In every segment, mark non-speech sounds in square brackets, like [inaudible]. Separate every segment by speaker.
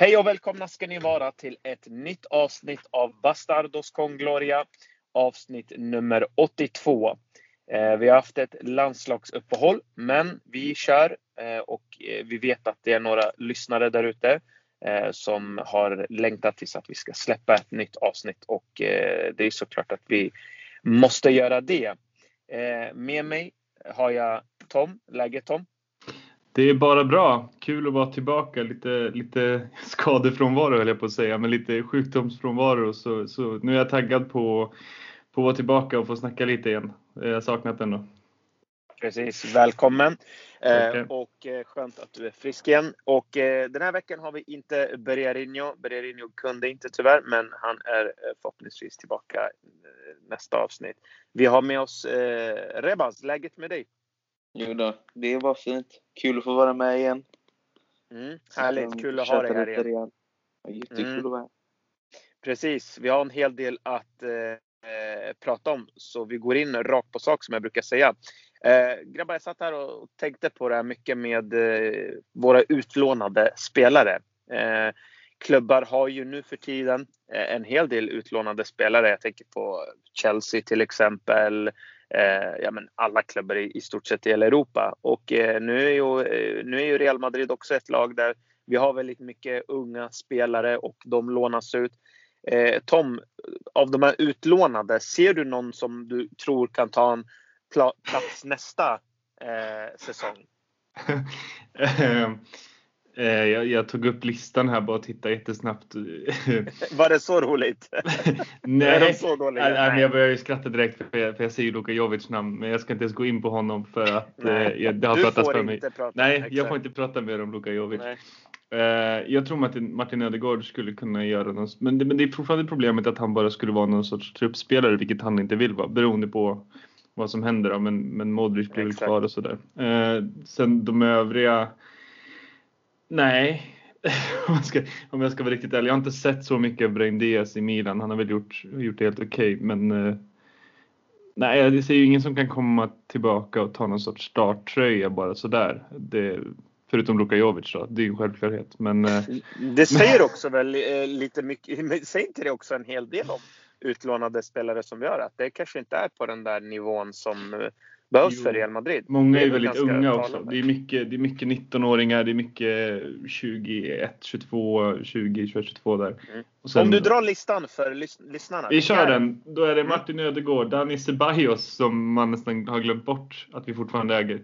Speaker 1: Hej och välkomna ska ni vara till ett nytt avsnitt av Bastardos con Gloria. Avsnitt nummer 82. Eh, vi har haft ett landslagsuppehåll, men vi kör eh, och eh, vi vet att det är några lyssnare där ute som har längtat tills att vi ska släppa ett nytt avsnitt och det är såklart att vi måste göra det. Med mig har jag Tom. Läget Tom?
Speaker 2: Det är bara bra. Kul att vara tillbaka. Lite, lite [laughs] skadefrånvaro höll jag på att säga, men lite sjukdomsfrånvaro. Så, så nu är jag taggad på, på att vara tillbaka och få snacka lite igen. Jag har saknat den då.
Speaker 1: Precis, välkommen! Eh, och eh, skönt att du är frisk igen. Och eh, den här veckan har vi inte Bergarinho. Bergarinho kunde inte tyvärr, men han är eh, förhoppningsvis tillbaka eh, nästa avsnitt. Vi har med oss eh, Rebaz. Läget med dig?
Speaker 3: Jo då, det var fint. Kul att få vara med igen.
Speaker 1: Mm, härligt, kul att ha dig här igen. igen.
Speaker 3: Jättekul mm. att vara här.
Speaker 1: Precis, vi har en hel del att eh, prata om så vi går in rakt på sak som jag brukar säga. Eh, grabbar, jag satt här och tänkte på det här mycket med eh, våra utlånade spelare. Eh, klubbar har ju nu för tiden eh, en hel del utlånade spelare. Jag tänker på Chelsea till exempel, eh, ja, men alla klubbar i, i stort sett i hela Europa. Och eh, nu, är ju, eh, nu är ju Real Madrid också ett lag där vi har väldigt mycket unga spelare och de lånas ut. Eh, Tom, av de här utlånade, ser du någon som du tror kan ta en pla plats nästa eh, säsong? [laughs] [laughs]
Speaker 2: Eh, jag, jag, tog upp listan här bara och tittade jättesnabbt. [laughs]
Speaker 1: Var det så roligt? [laughs]
Speaker 2: nej, de så dåliga? nej, nej. jag började skratta direkt för jag, för jag ser ju Luka Jovic namn men jag ska inte ens gå in på honom för att eh, jag, det har du pratats för mig. Prata, nej, exakt. jag får inte prata mer om Luka Jovic. Uh, jag tror Martin, Martin Ödegaard skulle kunna göra något, men det, men det är fortfarande problemet att han bara skulle vara någon sorts truppspelare, vilket han inte vill vara, beroende på vad som händer. Då. Men, men Modric blir väl kvar och sådär. Uh, sen de övriga Nej, [laughs] om jag, ska, om jag ska vara riktigt ärlig. Jag har inte sett så mycket av Brain Diaz i Milan. Han har väl gjort, gjort det helt okej, okay, men eh, nej, det ser ju ingen som kan komma tillbaka och ta någon sorts starttröja bara sådär. Det, förutom Luka Jovic då, det är ju en självklarhet. Men, eh, mm,
Speaker 1: det säger också väl eh, lite mycket, [laughs] säger inte det också en hel del om utlånade spelare som gör att det kanske inte är på den där nivån som behövs jo, för Real Madrid.
Speaker 2: Många är, är väldigt unga också. Det är, mycket, det är mycket 19-åringar, det är mycket 21, 22, 20, 21, 22 där. Mm.
Speaker 1: Sen, Om du drar listan för lys lyssnarna.
Speaker 2: Vi kör den. Då är det mm. Martin Ödegård, Dani Ceballos som man nästan har glömt bort att vi fortfarande äger.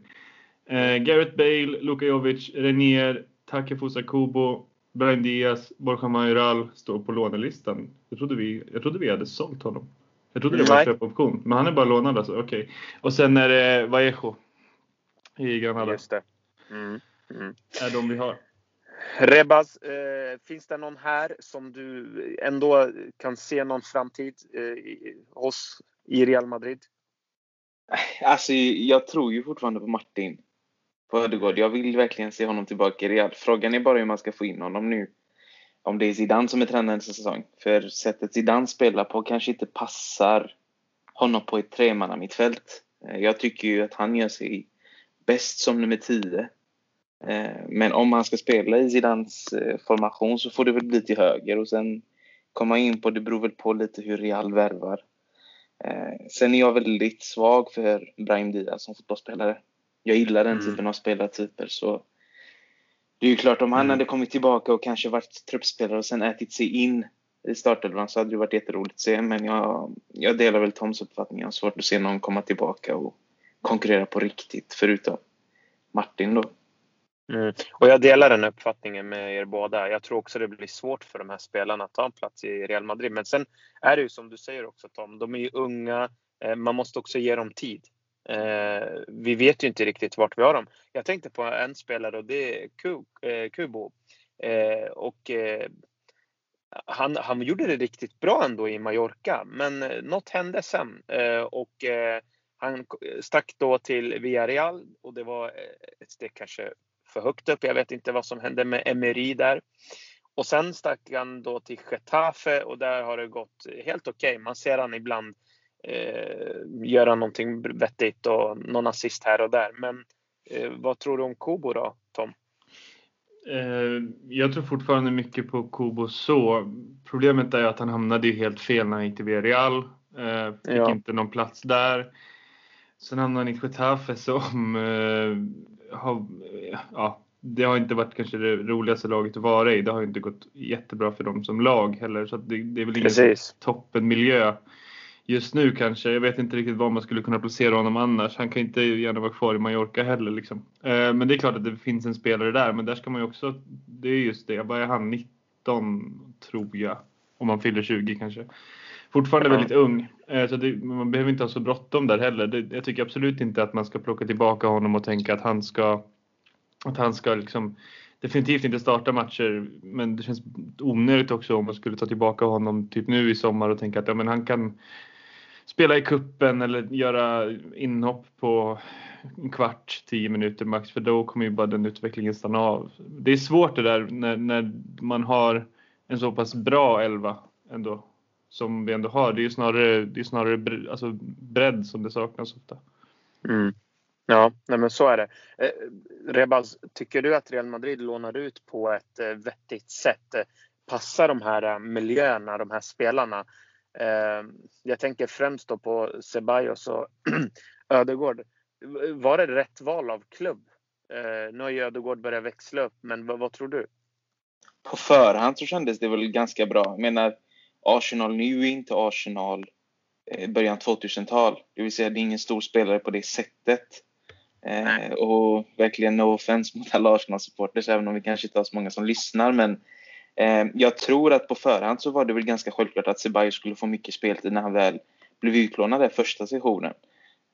Speaker 2: Eh, Gareth Bale, Luka Jovic, Renier, Takefusa Kubo, Brian Diaz, Borja Majoral står på lånelistan. Jag trodde, vi, jag trodde vi hade sålt honom. Jag trodde det var köpoption, men han är bara lånad alltså. Okej. Okay. Och sen är det Vallejo i Granada.
Speaker 1: Just det. Mm.
Speaker 2: Mm. är de vi har.
Speaker 1: Rebaz, eh, finns det någon här som du ändå kan se någon framtid eh, hos i Real Madrid?
Speaker 3: Alltså, jag tror ju fortfarande på Martin på Ödegård. Jag vill verkligen se honom tillbaka i Real. Frågan är bara hur man ska få in honom nu om det är Zidane som är tränare nästa säsong. För sättet Zidane spelar på kanske inte passar honom på ett tremannamittfält. Eh, jag tycker ju att han gör sig bäst som nummer 10. Eh, men om han ska spela i Zidans eh, formation så får det väl bli till höger och sen komma in på, det beror väl på lite hur Real värvar. Sen är jag väldigt svag för Brahim Diaz som fotbollsspelare. Jag gillar den mm. typen av spelartyper så det är ju klart, om han mm. hade kommit tillbaka och kanske varit truppspelare och sen ätit sig in i startelvan så hade det varit jätteroligt att se. Men jag, jag delar väl Toms uppfattning. Jag har svårt att se någon komma tillbaka och konkurrera på riktigt, förutom Martin då.
Speaker 1: Mm. Och jag delar den uppfattningen med er båda. Jag tror också det blir svårt för de här spelarna att ta en plats i Real Madrid. Men sen är det ju som du säger också Tom, de är ju unga. Eh, man måste också ge dem tid. Eh, vi vet ju inte riktigt vart vi har dem. Jag tänkte på en spelare och det är eh, Kubo. Eh, och eh, han, han gjorde det riktigt bra ändå i Mallorca, men eh, något hände sen. Eh, och eh, han stack då till Villarreal och det var ett steg kanske för högt upp. Jag vet inte vad som hände med Emery där. Och sen stack han då till Getafe och där har det gått helt okej. Okay. Man ser han ibland eh, göra någonting vettigt och någon assist här och där. Men eh, vad tror du om Kobo då, Tom?
Speaker 2: Eh, jag tror fortfarande mycket på Kubo så. Problemet är att han hamnade helt fel när han gick till Villarreal. Eh, fick ja. inte någon plats där. Sen hamnade han i Getafe som eh, har, ja, det har inte varit kanske det roligaste laget att vara i. Det har inte gått jättebra för dem som lag heller. Så det, det, är väl ingen toppenmiljö just nu kanske. Jag vet inte riktigt var man skulle kunna placera honom annars. Han kan inte gärna vara kvar i Mallorca heller. Liksom. Eh, men det är klart att det finns en spelare där. Men där ska man ju också, det är just det, vad är han? 19 tror jag. Om man fyller 20 kanske. Fortfarande ja. väldigt ung. Eh, så det, man behöver inte ha så bråttom där heller. Det, jag tycker absolut inte att man ska plocka tillbaka honom och tänka att han ska att han ska liksom definitivt inte starta matcher, men det känns onödigt också om man skulle ta tillbaka honom typ nu i sommar och tänka att ja, men han kan spela i kuppen eller göra inhopp på en kvart, tio minuter max, för då kommer ju bara den utvecklingen stanna av. Det är svårt det där när, när man har en så pass bra elva ändå, som vi ändå har. Det är ju snarare, det är snarare alltså bredd som det saknas ofta.
Speaker 1: Mm. Ja, nej men så är det. Eh, Rebaz, tycker du att Real Madrid lånar ut på ett eh, vettigt sätt? Eh, passar de här eh, miljöerna, de här spelarna? Eh, jag tänker främst på Ceballos och [clears throat] Ödegård. Var det rätt val av klubb? Eh, nu har ju Ödegård börjat växla upp, men vad, vad, tror du?
Speaker 3: På förhand så kändes det väl ganska bra. Jag menar, Arsenal nu är inte Arsenal eh, början 2000-tal. Det vill säga, det är ingen stor spelare på det sättet. Eh, och verkligen no offense mot alla Arsenal-supporters, även om vi kanske inte har så många som lyssnar. Men jag tror att på förhand så var det väl ganska självklart att Ceballos skulle få mycket speltid när han väl blev utlånad där första sessionen.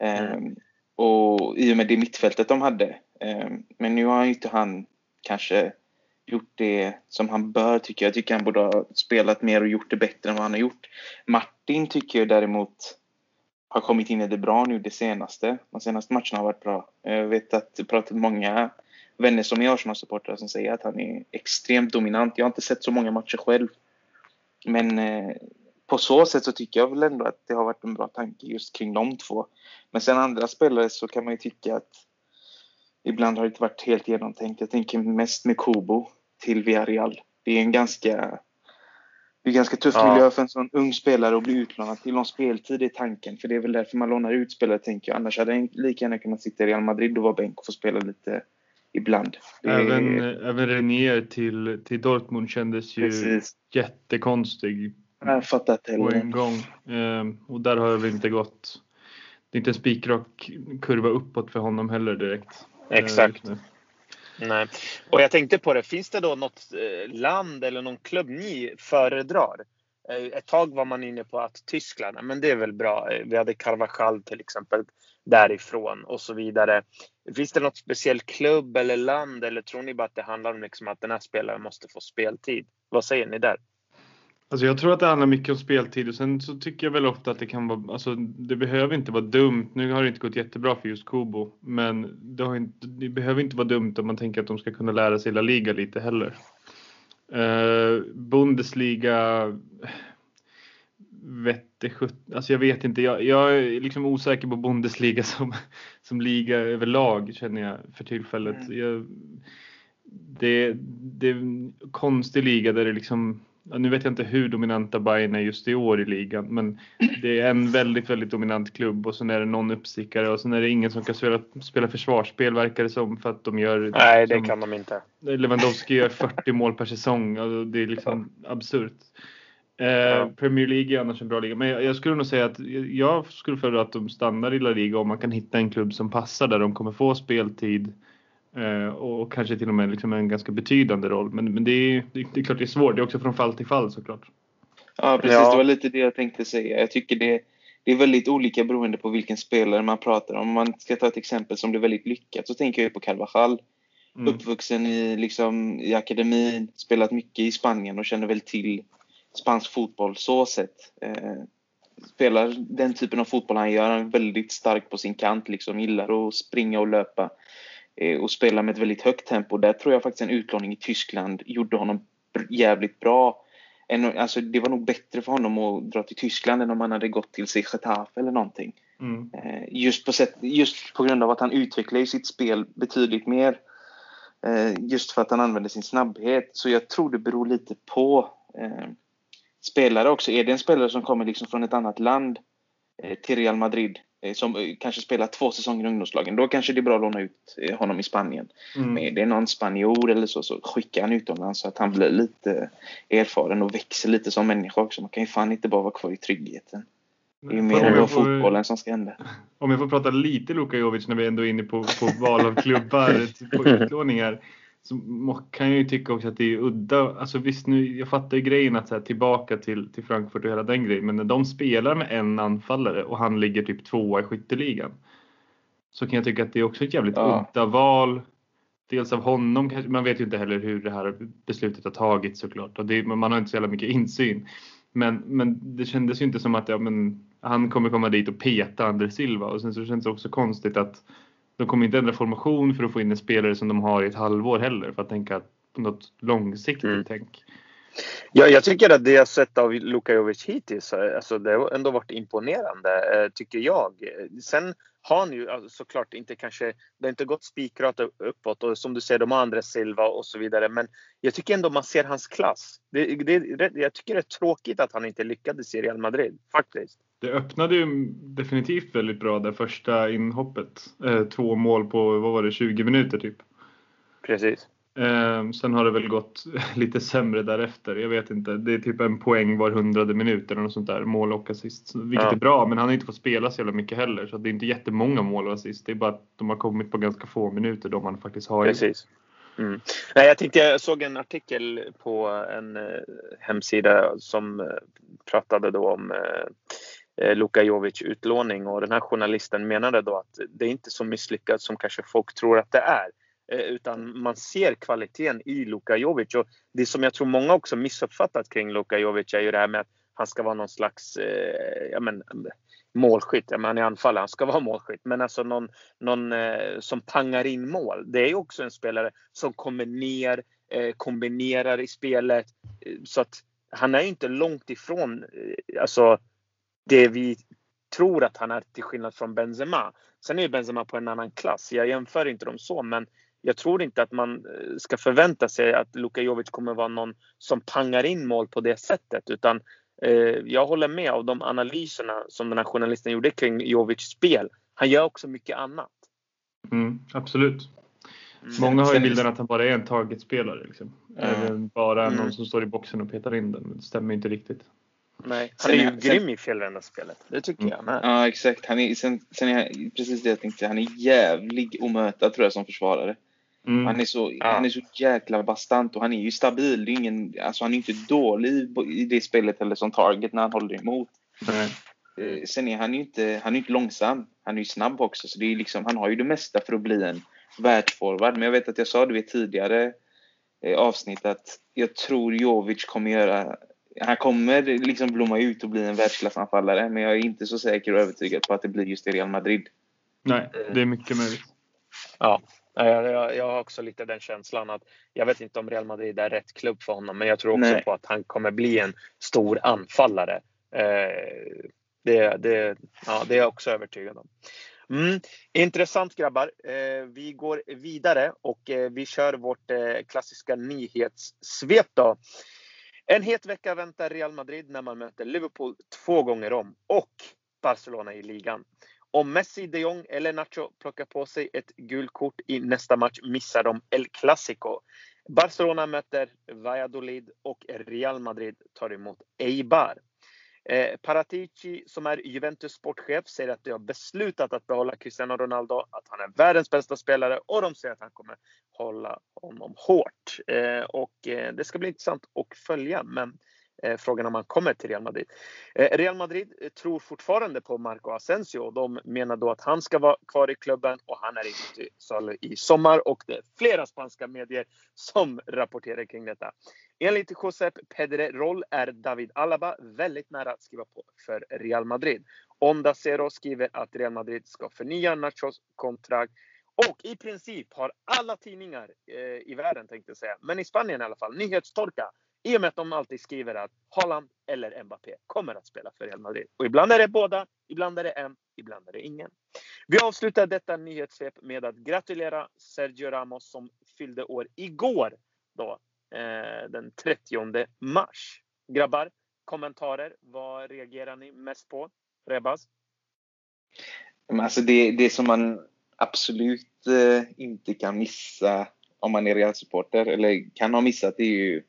Speaker 3: Eh, mm. Och i och med det mittfältet de hade. Eh, men nu har inte han kanske gjort det som han bör tycker jag. Jag tycker han borde ha spelat mer och gjort det bättre än vad han har gjort. Martin tycker jag däremot har kommit in i det bra nu det senaste. De senaste matcherna har varit bra. Jag vet att jag pratat med många vänner som är Arsenal-supportrar som säger att han är extremt dominant. Jag har inte sett så många matcher själv. Men eh, på så sätt så tycker jag väl ändå att det har varit en bra tanke just kring de två. Men sen andra spelare så kan man ju tycka att ibland har det inte varit helt genomtänkt. Jag tänker mest med Kobo till Villarreal. Det är en ganska det är ganska tuff ja. miljö för en sån ung spelare att bli utlånad till någon speltid i tanken. För det är väl därför man lånar ut spelare tänker jag. Annars hade han lika gärna kunnat sitta i Real Madrid och vara bänk och få spela lite ibland.
Speaker 2: Även, är... även Renier till, till Dortmund kändes ju Precis. jättekonstig.
Speaker 3: Jag fattar inte
Speaker 2: På en gång. Ehm, och där har det inte gått. Det är inte en spikrak kurva uppåt för honom heller direkt.
Speaker 1: Exakt. Ehm, Nej. Och jag tänkte på det, finns det då något eh, land eller någon klubb ni föredrar? Eh, ett tag var man inne på att Tyskland, men det är väl bra. Eh, vi hade Carvajal till exempel därifrån och så vidare. Finns det något speciellt klubb eller land eller tror ni bara att det handlar om liksom att den här spelaren måste få speltid? Vad säger ni där?
Speaker 2: Alltså jag tror att det handlar mycket om speltid och sen så tycker jag väl ofta att det kan vara, alltså det behöver inte vara dumt. Nu har det inte gått jättebra för just Kobo, men det, har inte, det behöver inte vara dumt om man tänker att de ska kunna lära sig La Liga lite heller. Uh, Bundesliga vette alltså jag vet inte. Jag, jag, är liksom osäker på Bundesliga [laughs] som, som liga överlag känner jag för tillfället. Mm. Jag, det, det är en konstig liga där det liksom nu vet jag inte hur dominanta Bayern är just i år i ligan, men det är en väldigt, väldigt dominant klubb och sen är det någon uppstickare och sen är det ingen som kan spela, spela försvarsspel verkar det som för att de gör.
Speaker 1: Nej, det kan de inte.
Speaker 2: Lewandowski gör 40 mål per säsong. Alltså det är liksom absurt. Eh, ja. Premier League är annars en bra liga, men jag, jag skulle nog säga att jag skulle föredra att de stannar i La Liga om man kan hitta en klubb som passar där de kommer få speltid och kanske till och med liksom en ganska betydande roll. Men, men det, är, det, är klart det är svårt. Det är också från fall till fall såklart.
Speaker 3: Ja, precis. Ja. Det var lite det jag tänkte säga. Jag tycker det, det är väldigt olika beroende på vilken spelare man pratar om. Om man ska ta ett exempel som blev väldigt lyckat så tänker jag på Carvajal. Mm. Uppvuxen i, liksom, i akademin, spelat mycket i Spanien och känner väl till spansk fotboll så sett. Eh, spelar den typen av fotboll han gör. Han är väldigt stark på sin kant, liksom, gillar att springa och löpa. Eh, och spela med ett väldigt högt tempo. Där tror jag faktiskt en utlåning i Tyskland gjorde honom jävligt bra. Alltså, det var nog bättre för honom att dra till Tyskland än om han hade gått till sig Getafe eller någonting. Mm. Eh, just, på sätt, just på grund av att han utvecklar sitt spel betydligt mer Eh, just för att han använder sin snabbhet. Så jag tror det beror lite på spelare också. Är det en spelare som kommer liksom från ett annat land till Real Madrid som eh, kanske spelar två säsonger i ungdomslagen, då kanske det är bra att låna ut eh, honom i Spanien. Mm. Men är det någon spanjor eller så, så skicka han utomlands så att han blir lite erfaren och växer lite som människa också. Man kan ju fan inte bara vara kvar i tryggheten. Det är ju mer än bara fotbollen som ska hända.
Speaker 2: Om jag får prata lite Luka Jovic när vi ändå är inne på, på val av klubbar, [laughs] på utlåningar. Så kan jag ju tycka också att det är udda. Alltså visst nu, jag fattar ju grejen att så här, tillbaka till, till Frankfurt och hela den grejen. Men när de spelar med en anfallare och han ligger typ tvåa i skytteligan. Så kan jag tycka att det är också ett jävligt ja. udda val. Dels av honom, man vet ju inte heller hur det här beslutet har tagits såklart. Och det, man har inte så jävla mycket insyn. Men, men det kändes ju inte som att ja, men, han kommer komma dit och peta André Silva. Och sen så känns det också konstigt att de kommer inte ändra formation för att få in en spelare som de har i ett halvår heller för att tänka på något långsiktigt mm. tänk.
Speaker 1: Ja, jag tycker att det jag sett av Luka Jovic hittills, alltså det har ändå varit imponerande, eh, tycker jag. Sen har han ju såklart inte kanske, det har inte gått spikrat uppåt och som du säger, de har andra Silva och så vidare. Men jag tycker ändå man ser hans klass. Det, det, jag tycker det är tråkigt att han inte lyckades i Real Madrid, faktiskt.
Speaker 2: Det öppnade ju definitivt väldigt bra det första inhoppet. Eh, två mål på, vad var det, 20 minuter typ.
Speaker 1: Precis.
Speaker 2: Eh, sen har det väl gått [laughs] lite sämre därefter. Jag vet inte. Det är typ en poäng var hundrade minut eller något sånt där. Mål och assist. Vilket ja. är bra, men han har inte fått spela så jävla mycket heller. Så det är inte jättemånga mål och assist. Det är bara att de har kommit på ganska få minuter de han faktiskt har.
Speaker 1: Precis. Mm. Nej, jag tänkte jag såg en artikel på en eh, hemsida som eh, pratade då om eh, eh, Luka Jovic utlåning och den här journalisten menade då att det är inte så misslyckat som kanske folk tror att det är. Eh, utan man ser kvaliteten i Luka Jovic. Och det som jag tror många också missuppfattat kring Luka Jovic är ju det här med att han ska vara någon slags eh, ja, men, målskytt. Ja, men han är anfallare, han ska vara målskytt. Men alltså någon, någon eh, som pangar in mål. Det är också en spelare som kommer ner, eh, kombinerar i spelet. Eh, så att han är inte långt ifrån eh, alltså, det vi tror att han är till skillnad från Benzema. Sen är ju Benzema på en annan klass. Jag jämför inte dem så, men jag tror inte att man eh, ska förvänta sig att Luka Jovic kommer vara någon som pangar in mål på det sättet. Utan eh, jag håller med av de analyserna som den här journalisten gjorde kring Jovics spel. Han gör också mycket annat.
Speaker 2: Mm, absolut. Mm. Många har ju bilden att han bara är en targetspelare. Liksom. Mm. Bara någon mm. som står i boxen och petar in den. Det stämmer inte riktigt.
Speaker 1: Nej, han är ju sen, grym i fjällvändarspelet. Det tycker jag med.
Speaker 3: Ja, exakt. Han är, sen, sen är precis det jag tänkte. Han är jävlig att möta tror jag som försvarare. Mm. Han, är så, ja. han är så jäkla bastant och han är ju stabil. Det är ingen, alltså han är inte dålig i det spelet eller som target när han håller emot. Nej. Eh, sen är han ju inte, han är inte långsam. Han är ju snabb också. Så det är liksom, han har ju det mesta för att bli en världsforward. Men jag vet att jag sa det vid tidigare eh, avsnitt att jag tror Jovic kommer göra han kommer liksom blomma ut och bli en världsklassanfallare men jag är inte så säker och övertygad på att det blir just i Real Madrid.
Speaker 2: Nej, det är mycket möjligt.
Speaker 1: Ja, jag, jag har också lite den känslan att jag vet inte om Real Madrid är rätt klubb för honom men jag tror också Nej. på att han kommer bli en stor anfallare. Eh, det, det, ja, det är jag också övertygad om. Mm. Intressant grabbar. Eh, vi går vidare och eh, vi kör vårt eh, klassiska nyhetssvep då. En het vecka väntar Real Madrid när man möter Liverpool två gånger om och Barcelona i ligan. Om Messi, de Jong eller Nacho plockar på sig ett gult kort i nästa match missar de El Clasico. Barcelona möter Valladolid och Real Madrid tar emot Eibar. Eh, Paratici som är Juventus sportchef säger att de har beslutat att behålla Cristiano Ronaldo, att han är världens bästa spelare och de säger att han kommer hålla honom hårt. Eh, och eh, det ska bli intressant att följa. Men Eh, Eh, frågan om han kommer till Real Madrid. Eh, Real Madrid eh, tror fortfarande på Marco Asensio. De menar då att han ska vara kvar i klubben och han är inte till salu i sommar och det är flera spanska medier som rapporterar kring detta. Enligt Josep Pedrerol är David Alaba väldigt nära att skriva på för Real Madrid. Onda Zero skriver att Real Madrid ska förnya Nachos kontrakt och i princip har alla tidningar eh, i världen, tänkte jag säga, men i Spanien i alla fall, nyhetstorka i och med att de alltid skriver att Haaland eller Mbappé kommer att spela för Real Madrid. Och ibland är det båda, ibland är det en, ibland är det ingen. Vi avslutar detta nyhetssvep med att gratulera Sergio Ramos som fyllde år igår då, eh, den 30 mars. Grabbar, kommentarer? Vad reagerar ni mest på? Rebas?
Speaker 3: Alltså det, det som man absolut eh, inte kan missa om man är Real-supporter, eller kan ha missat, det är ju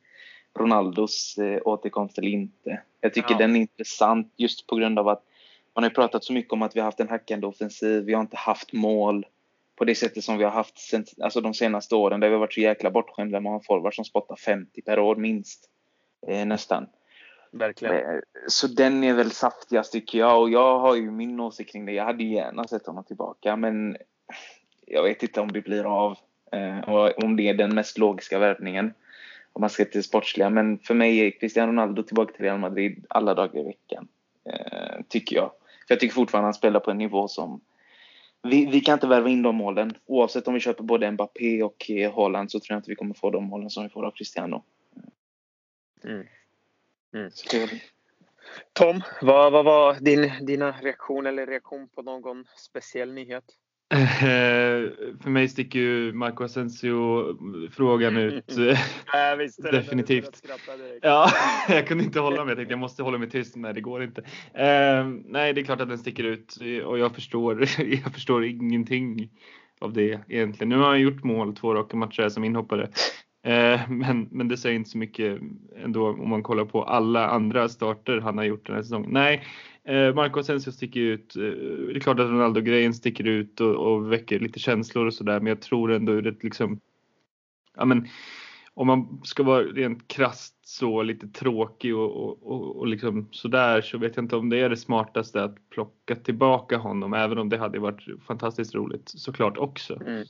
Speaker 3: Ronaldos eh, återkomst eller inte. Jag tycker ja. den är intressant just på grund av att man har pratat så mycket om att vi har haft en hackande offensiv, vi har inte haft mål på det sättet som vi har haft sen, alltså de senaste åren där vi har varit så jäkla bortskämda med en forward som spottar 50 per år minst. Eh, nästan.
Speaker 1: Verkligen. Eh,
Speaker 3: så den är väl saftigast tycker jag och jag har ju min åsikt kring det. Jag hade gärna sett honom tillbaka men jag vet inte om det blir av. Eh, och om det är den mest logiska värvningen. Om man ska till det sportsliga. Men för mig är Cristiano Ronaldo tillbaka till Real Madrid alla dagar i veckan. Eh, tycker jag. För jag tycker fortfarande han spelar på en nivå som vi, vi kan inte värva in de målen. Oavsett om vi köper både Mbappé och Haaland så tror jag inte vi kommer få de målen som vi får av Cristiano.
Speaker 1: Mm. Mm. Tom, vad, vad var din, dina reaktion eller reaktion på någon speciell nyhet?
Speaker 2: Eh, för mig sticker ju Marco Asensio-frågan [laughs] ut.
Speaker 1: ja, visst,
Speaker 2: Definitivt. Ja, [laughs] jag kunde inte hålla mig. Jag tänkte jag måste hålla mig tyst. Nej, det går inte. Eh, nej, det är klart att den sticker ut och jag förstår, [laughs] jag förstår ingenting av det egentligen. Nu har han gjort mål två raka matcher som inhoppare. Eh, men, men det säger inte så mycket ändå om man kollar på alla andra starter han har gjort den här säsongen. Nej, eh, Marco Asensio sticker ut. Eh, det är klart att Ronaldo-grejen sticker ut och, och, väcker lite känslor och sådär men jag tror ändå ur ett liksom ja, men, om man ska vara rent krast så lite tråkig och, och, och, och liksom sådär så vet jag inte om det är det smartaste att plocka tillbaka honom även om det hade varit fantastiskt roligt såklart också. Mm.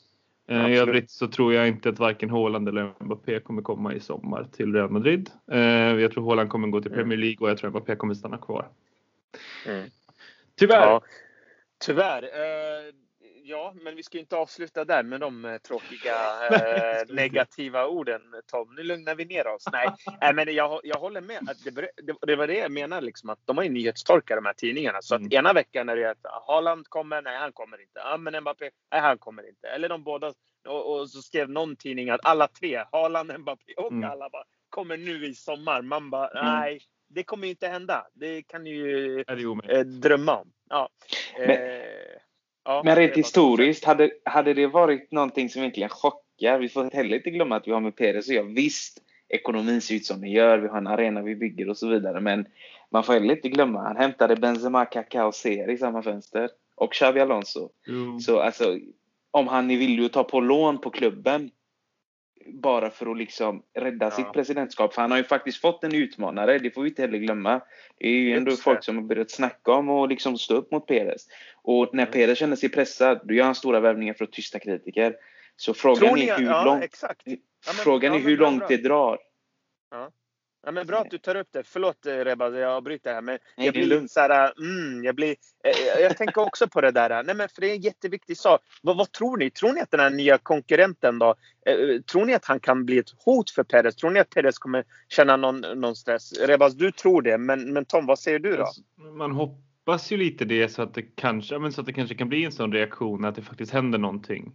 Speaker 2: Eh, I övrigt så tror jag inte att varken Haaland eller Mbappé kommer komma i sommar till Real Madrid. Jag tror Haaland kommer gå till mm. Premier League och jag tror Mbappé kommer stanna kvar.
Speaker 1: Mm. Tyvärr. Ja, tyvärr. Ja, men vi ska inte avsluta där med de uh, tråkiga uh, negativa orden Tom. Nu lugnar vi ner oss. Nej, Nej men jag, jag håller med. Att det, det, det, var det jag menar, liksom, att de har ju nyhetstorka de här tidningarna. Så mm. att ena veckan är det att Haaland kommer, nej han kommer inte. Ja, men Mbappé, nej han kommer inte. Eller de båda. Och, och så skrev någon tidning att alla tre, Haaland, Mbappé och mm. alla bara kommer nu i sommar. Man bara, mm. nej det kommer ju inte hända. Det kan ni ju eh, drömma om. Ja.
Speaker 3: Men, eh, ja, men rent historiskt, hade, hade det varit någonting som verkligen chockar, vi får heller inte glömma att vi har med Perez och jag, visst, ekonomin ser ut som den gör, vi har en arena vi bygger och så vidare, men man får heller inte glömma, han hämtade Benzema, Kaká och Seri i samma fönster. Och Xavi Alonso. Mm. Så alltså, om han är villig att ta på lån på klubben bara för att liksom rädda ja. sitt presidentskap. För han har ju faktiskt fått en utmanare, det får vi inte heller glömma. Det är ju ändå folk som har börjat snacka om och liksom stå upp mot Perez. Och när mm. Perez känner sig pressad, då gör han stora värvningar för att tysta kritiker. Så frågan ni, är hur ja, långt, exakt. Ja, men, frågan är hur långt det drar.
Speaker 1: Ja, men bra att du tar upp det. Förlåt eh, Rebaz, jag avbryter här. Men Nej, jag blir lugnt. så här, mm, jag, blir, eh, jag tänker också på det där. Nej, men för det är en jätteviktig sak. Vad, vad, tror ni? Tror ni att den här nya konkurrenten då, eh, tror ni att han kan bli ett hot för Perez? Tror ni att Perez kommer känna någon, någon stress? Rebaz, du tror det. Men, men Tom, vad säger du då? Alltså,
Speaker 2: man hoppas ju lite det så att det kanske, men så att det kanske kan bli en sån reaktion att det faktiskt händer någonting.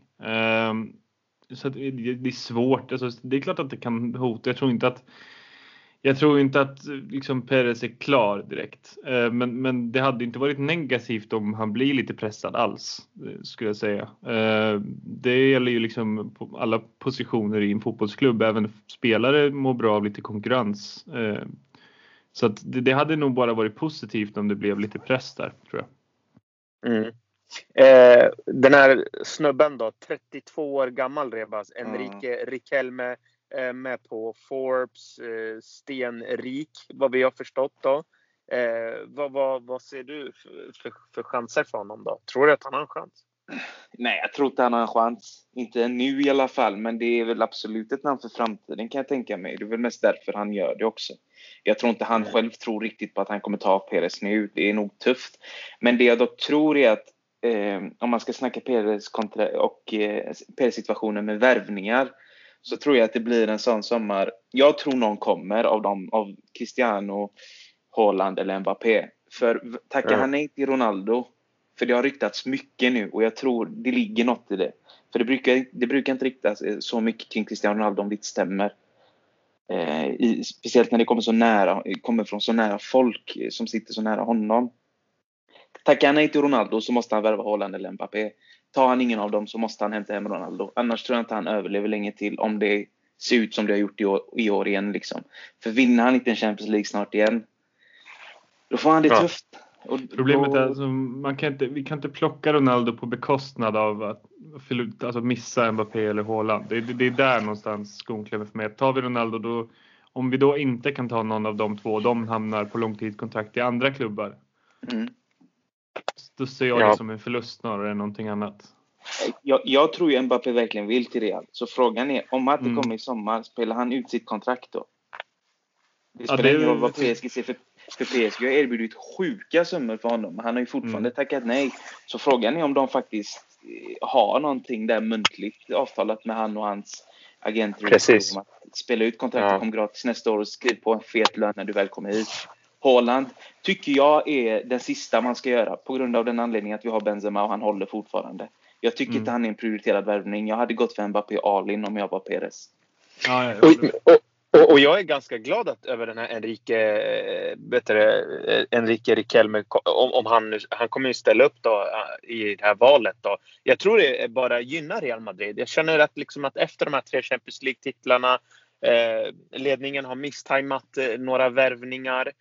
Speaker 2: Um, så det, det, är svårt. Alltså, det är klart att det kan hota. Jag tror inte att jag tror inte att liksom, Perez är klar direkt. Eh, men, men det hade inte varit negativt om han blir lite pressad alls, eh, skulle jag säga. Eh, det gäller ju liksom alla positioner i en fotbollsklubb. Även spelare mår bra av lite konkurrens. Så att det, det hade nog bara varit positivt om det blev lite press där, tror jag.
Speaker 1: Mm. Eh, den här snubben då, 32 år gammal Rebas, Enrique mm. Riquelme med på Forbes eh, stenrik, vad vi har förstått då. Eh, vad, vad, vad ser du för, för, för chanser för honom då? Tror du att han har en chans?
Speaker 3: Nej, jag tror inte han har en chans. Inte nu i alla fall, men det är väl absolut ett namn för framtiden kan jag tänka mig. Det är väl mest därför han gör det också. Jag tror inte han mm. själv tror riktigt på att han kommer ta av Perez nu. Det är nog tufft. Men det jag dock tror är att eh, om man ska snacka Perez kontra och eh, Perez situationen med värvningar så tror jag att det blir en sån sommar. Jag tror någon kommer av dem, av Cristiano, Haaland eller Mbappé. För tackar mm. han nej till Ronaldo, för det har ryktats mycket nu och jag tror det ligger något i det. För det brukar, det brukar inte riktas så mycket kring Cristiano Ronaldo om det inte stämmer. Eh, i, speciellt när det kommer, så nära, kommer från så nära folk som sitter så nära honom. Tackar han nej till Ronaldo så måste han värva Haaland eller Mbappé. Tar han ingen av dem så måste han hämta hem Ronaldo. Annars tror jag inte han överlever länge till om det ser ut som det har gjort i år, i år igen. Liksom. För vinner han inte en Champions League snart igen, då får han det ja. tufft.
Speaker 2: Och Problemet är att alltså, man kan inte, vi kan inte plocka Ronaldo på bekostnad av att alltså missa Mbappé eller Haaland. Det, det, det är där någonstans skon klämmer för mig. Tar vi Ronaldo då, om vi då inte kan ta någon av de två, de hamnar på långtidskontrakt i andra klubbar. Mm. Då ser jag ja. det som en förlust snarare än någonting annat.
Speaker 3: Jag, jag tror ju Mbappé verkligen vill till Real. Så frågan är, om han inte mm. kommer i sommar, spelar han ut sitt kontrakt då? Det spelar ja, det, ingen roll vad PSG ser för, för PSG har erbjudit sjuka summor för honom. Han har ju fortfarande mm. tackat nej. Så frågan är om de faktiskt eh, har någonting där muntligt avtalat med han och hans agenter.
Speaker 1: Precis.
Speaker 3: Om att spela ut kontraktet, ja. kom gratis nästa år och skriv på en fet lön när du väl kommer hit. Haaland tycker jag är den sista man ska göra på grund av den anledningen att vi har Benzema och han håller fortfarande. Jag tycker mm. inte han är en prioriterad värvning. Jag hade gått för Mbappé Alin om jag var Perez.
Speaker 1: Ja, och, och, och, och, jag är ganska glad att, över den här Enrique, vet du, Enrique Riquelme, om, om han, han kommer ju ställa upp då äh, i det här valet. Då. Jag tror det bara gynnar Real Madrid. Jag känner att, liksom att efter de här tre Champions League-titlarna, eh, ledningen har misstajmat eh, några värvningar eh,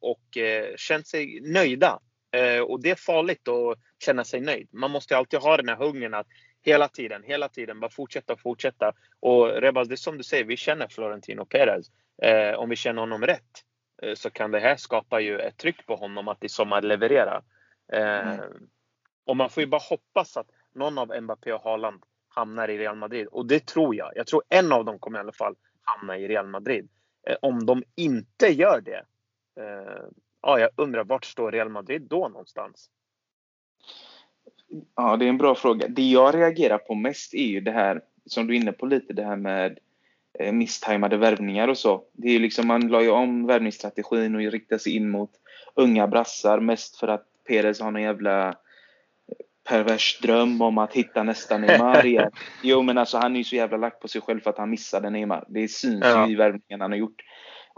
Speaker 1: och eh, känt sig nöjda. Eh, och det är farligt att känna sig nöjd. Man måste alltid ha den här hungern att hela tiden, hela tiden bara fortsätta och fortsätta. Och Rebaz, det är som du säger, vi känner Florentino Perez. Eh, om vi känner honom rätt eh, så kan det här skapa ju ett tryck på honom att i sommar leverera. Eh, mm. Och man får ju bara hoppas att någon av Mbappé och Haaland hamnar i Real Madrid. Och det tror jag. Jag tror en av dem kommer i alla fall hamna i Real Madrid. Eh, om de inte gör det, eh, ja, jag undrar vart står Real Madrid då någonstans?
Speaker 3: Ja, det är en bra fråga. Det jag reagerar på mest är ju det här som du är inne på lite, det här med eh, misstajmade värvningar och så. Det är liksom, man la ju om värvningsstrategin och riktar sig in mot unga brassar mest för att Perez har någon jävla pervers dröm om att hitta nästa Neymar [laughs] igen. Jo men alltså han är ju så jävla lack på sig själv för att han missade Neymar. Det syns ja. ju i värvningen han har gjort.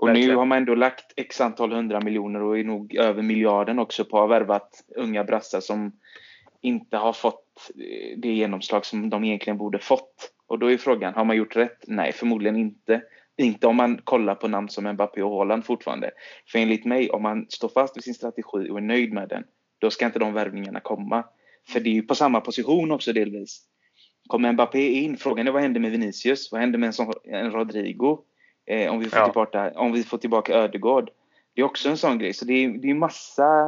Speaker 3: Och Verkligen. nu har man ändå lagt x antal hundra miljoner och är nog över miljarden också på att ha värvat unga brassar som inte har fått det genomslag som de egentligen borde fått. Och då är frågan, har man gjort rätt? Nej, förmodligen inte. Inte om man kollar på namn som Mbappé och Haaland fortfarande. För enligt mig, om man står fast vid sin strategi och är nöjd med den, då ska inte de värvningarna komma. För det är ju på samma position också delvis. Kommer Mbappé in, frågan är vad händer med Vinicius? Vad händer med en sån en Rodrigo? Eh, om, vi får ja. tillbaka, om vi får tillbaka Ödegård. Det är också en sån grej. Så det är, det är massa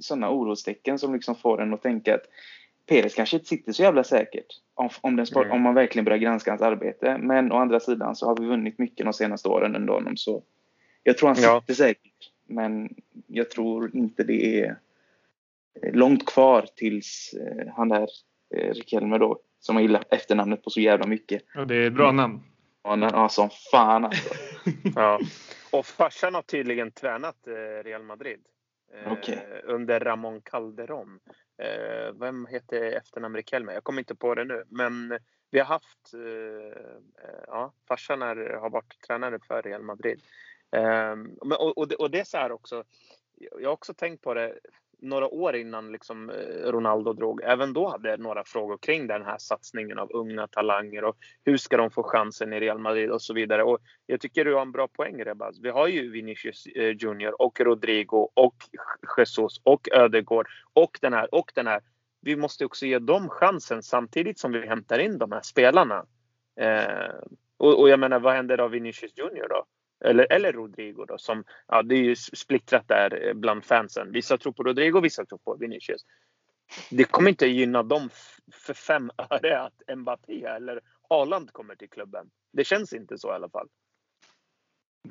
Speaker 3: sådana orostecken som liksom får en att tänka att Peres kanske inte sitter så jävla säkert om, om, den mm. om man verkligen börjar granska hans arbete. Men å andra sidan så har vi vunnit mycket de senaste åren ändå honom. Så jag tror han sitter ja. säkert. Men jag tror inte det är långt kvar tills eh, han där eh, Rikelme då, som har gillat efternamnet på så jävla mycket.
Speaker 2: Ja, det är ett bra namn.
Speaker 3: Ja, som fan alltså. [laughs]
Speaker 1: ja. Och farsan har tydligen tränat eh, Real Madrid. Eh, okay. Under Ramon Calderon. Eh, vem heter efternamn Riquelme? Jag kommer inte på det nu. Men vi har haft, ja, farsan är, har varit tränare för Real Madrid. Och det är så här också. Jag har också tänkt på det några år innan liksom eh, Ronaldo drog. Även då hade jag några frågor kring den här satsningen av unga talanger och hur ska de få chansen i Real Madrid och så vidare. Och jag tycker du har en bra poäng Rebaz. Vi har ju Vinicius eh, Junior och Rodrigo och Jesus och Ödegård och den här och den här. Vi måste också ge dem chansen samtidigt som vi hämtar in de här spelarna. Eh, och, och jag menar, vad händer av Vinicius Junior då? Eller, eller Rodrigo då som, ja det är ju splittrat där eh, bland fansen. Vissa tror på Rodrigo, vissa tror på Vinicius. Det kommer inte gynna dem för fem öre att Mbappé eller Haaland kommer till klubben. Det känns inte så i alla fall.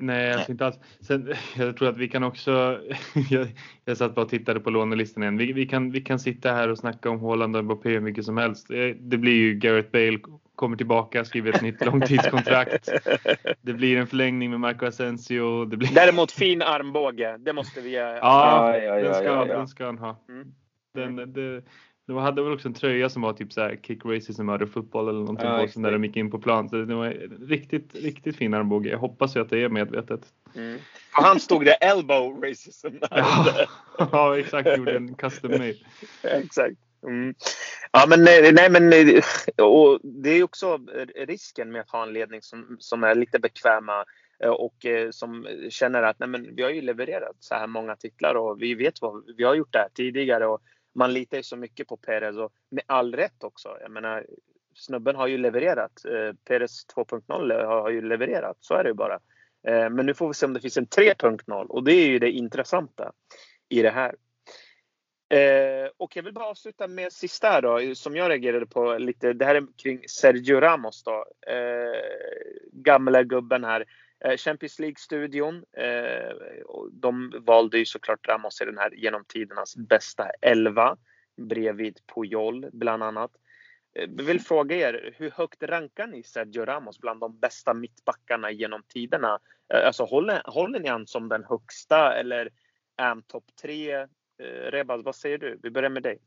Speaker 2: Nej, alltså inte alls. Sen, [laughs] jag tror att vi kan också, [laughs] jag, jag satt bara och tittade på lånelistan igen. Vi, vi, kan, vi kan sitta här och snacka om Haaland och Mbappé hur mycket som helst. Det, det blir ju Gareth Bale kommer tillbaka, skriver ett nytt långtidskontrakt. [laughs] Det blir en förlängning med Marco Asensio. Det blir...
Speaker 1: Däremot fin armbåge, det måste vi
Speaker 2: ge. Ja, ja, ja, den, ska, ja, ja. den ska han ha. Mm. Den, det, De hade väl också en tröja som var typ så här kick racism out of football eller någonting ja, på när de gick in på plan. Så det var riktigt, riktigt fin armbåge. Jag hoppas ju att det är medvetet.
Speaker 1: Mm. han stod det elbow racism. [laughs]
Speaker 2: ja, ja, exakt. Gjorde en custom made. [laughs]
Speaker 1: exakt. Mm. Ja, men nej, men och det är också risken med att ha en ledning som, som är lite bekväma eh, och eh, som känner att nej, men vi har ju levererat så här många titlar och vi vet vad vi har gjort det här tidigare och man litar ju så mycket på Perez och med all rätt också. Jag menar, snubben har ju levererat. Eh, Perez 2.0 har ju levererat, så är det ju bara. Eh, men nu får vi se om det finns en 3.0 och det är ju det intressanta i det här. Eh, och jag vill bara avsluta med sista då, som jag reagerade på lite. Det här är kring Sergio Ramos då. Eh, gamla gubben här. Eh, Champions League-studion. Eh, de valde ju såklart Ramos i den här genom tidernas bästa elva. Bredvid Puyol bland annat. Eh, jag vill fråga er, hur högt rankar ni Sergio Ramos bland de bästa mittbackarna genom tiderna? Alltså håller, håller ni han som den högsta eller är han topp tre? Rebaz, vad säger du? Vi börjar med dig.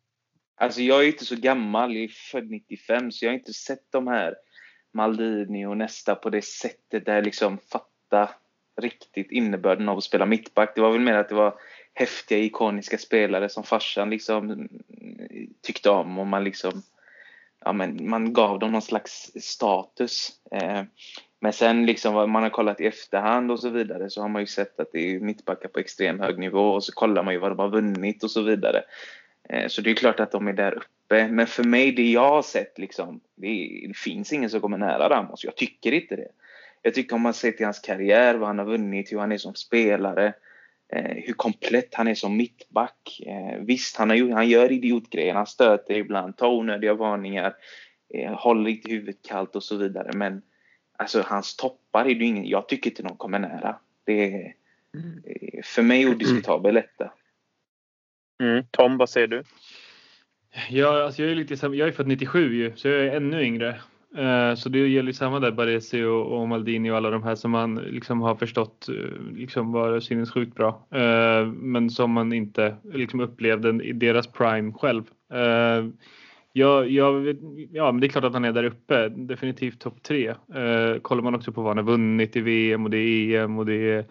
Speaker 3: Alltså jag är inte så gammal, jag är född 95 så jag har inte sett de här Maldini och nästa på det sättet där jag liksom fatta riktigt innebörden av att spela mittback. Det var väl mer att det var häftiga, ikoniska spelare som farsan liksom tyckte om och man liksom ja, men man gav dem någon slags status. Eh, men sen liksom vad man har kollat i efterhand och så vidare så har man ju sett att det är mittbackar på extrem hög nivå och så kollar man ju vad de har vunnit och så vidare. Eh, så det är klart att de är där uppe. Men för mig, det jag har sett liksom, det, det finns ingen som kommer nära Ramos. Jag tycker inte det. Jag tycker om man ser till hans karriär, vad han har vunnit, hur han är som spelare, eh, hur komplett han är som mittback. Eh, visst, han, har, han gör idiotgrejer, han stöter ibland, tar onödiga varningar, håller inte huvudet kallt och så vidare. Men alltså hans toppar är det ingen, jag tycker inte de kommer nära. Det är mm. för mig odiskutabel detta.
Speaker 1: Mm. Tom, vad säger du?
Speaker 2: Ja, alltså jag är lite jag är född 97 ju, så jag är ännu yngre. Uh, så det gäller samma där, Baresi och, och, Maldini och alla de här som man liksom har förstått uh, liksom var sinnessjukt bra. Uh, men som man inte liksom upplevde i deras prime själv. Ja, jag, ja, men det är klart att han är där uppe. Definitivt topp tre. Kollar man också på vad han har vunnit i VM och det är EM och det är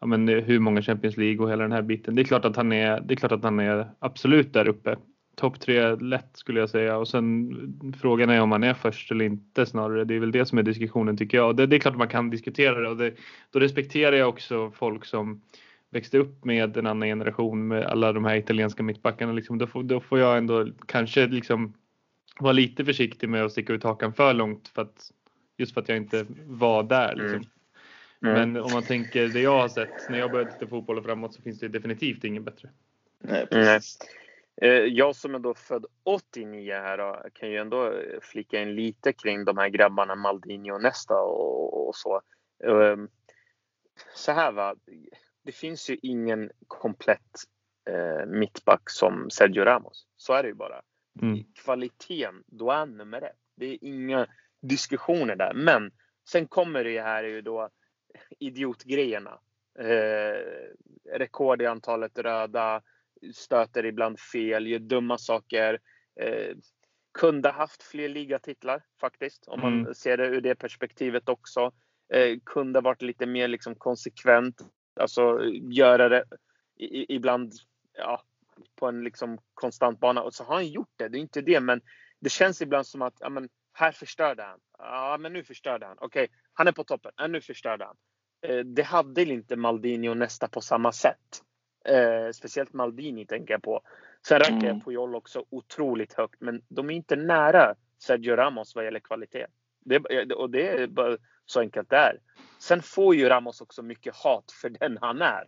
Speaker 2: ja, men hur många Champions League och hela den här biten. Det är klart att han är, det är, klart att han är absolut där uppe. Topp tre lätt skulle jag säga och sen frågan är om han är först eller inte snarare. Det är väl det som är diskussionen tycker jag. Det, det är klart att man kan diskutera det och det, då respekterar jag också folk som växte upp med en annan generation med alla de här italienska mittbackarna. Liksom, då, får, då får jag ändå kanske liksom vara lite försiktig med att sticka ut hakan för långt för att, just för att jag inte var där. Mm. Liksom. Mm. Men om man tänker det jag har sett när jag började titta fotboll och framåt så finns det definitivt ingen bättre.
Speaker 1: Nej, precis. Eh, jag som är då född 89 här då, kan ju ändå flika in lite kring de här grabbarna Maldini och Nesta och, och så. Ehm, så här va, det finns ju ingen komplett eh, mittback som Sergio Ramos. Så är det ju bara. Mm. Kvaliteten, då är han nummer ett. Det är inga diskussioner där. Men sen kommer det här ju då idiotgrejerna. Eh, rekord i antalet röda, stöter ibland fel, gör dumma saker. Eh, kunde haft fler ligatitlar faktiskt, om man mm. ser det ur det perspektivet också. Eh, kunde varit lite mer liksom konsekvent, alltså göra det i, ibland ja, på en liksom konstant bana och så har han gjort det. Det är inte det, men det känns ibland som att ja, men, här förstörde han. Ja, men nu förstörde han. Okej, okay, han är på toppen. Ja, nu förstörde han. Eh, det hade inte Maldini och nästa på samma sätt. Eh, speciellt Maldini tänker jag på. Sen rankar jag mm. Puyol också otroligt högt, men de är inte nära Sergio Ramos vad gäller kvalitet. Det, och det är bara så enkelt det är. Sen får ju Ramos också mycket hat för den han är.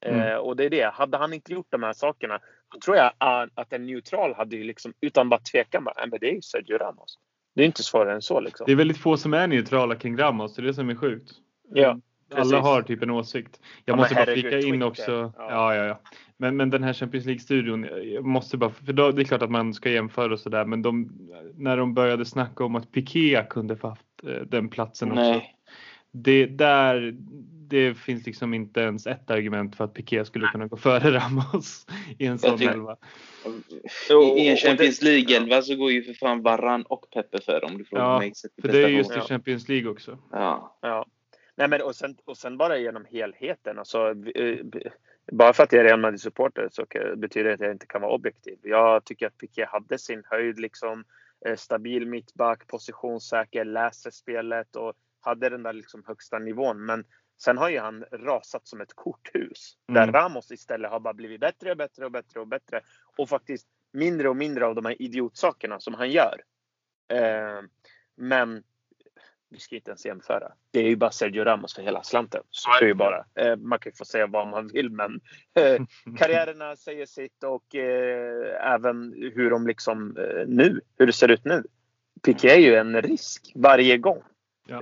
Speaker 1: Mm. Eh, och det är det. Hade han inte gjort de här sakerna, då tror jag att en neutral hade ju liksom utan bara tvekan bara, men det är ju Sergio Ramos. Det är inte svårare än så liksom.
Speaker 2: Det är väldigt få som är neutrala kring Ramos, det är det som är sjukt.
Speaker 1: Ja.
Speaker 2: Precis. Alla har typ en åsikt. Jag ja, måste bara flika in också. Ja. ja, ja, Men, men den här Champions League-studion, måste bara, för då, det är klart att man ska jämföra och sådär, men de, när de började snacka om att Piqué kunde få haft eh, den platsen också. Nej. Det där, det finns liksom inte ens ett argument för att Piqué skulle kunna gå före Ramos i en sån elva.
Speaker 3: I en Champions League-elva så går ju för fan Varan och Peppe före om du frågar
Speaker 2: ja,
Speaker 3: mig.
Speaker 2: för det är just i Champions League också.
Speaker 3: Ja.
Speaker 1: ja. Nej, men och sen, och sen bara genom helheten. Alltså, eh, bara för att jag är Real Madrid-supporter så betyder det att jag inte kan vara objektiv. Jag tycker att Piqué hade sin höjd liksom. Eh, stabil mittback, positionssäker, läser spelet och hade den där liksom högsta nivån. Men sen har ju han rasat som ett korthus. Mm. Där Ramos istället har bara blivit bättre och bättre och bättre och bättre. Och faktiskt mindre och mindre av de här idiotsakerna som han gör. Eh, men vi ska inte ens jämföra. Det är ju bara Sergio Ramos för hela slanten. Så är det ju bara. Eh, man kan ju få säga vad man vill men eh, [laughs] karriärerna säger sitt och eh, även hur de liksom nu, hur det ser ut nu. Piqué är ju en risk varje gång. Ja.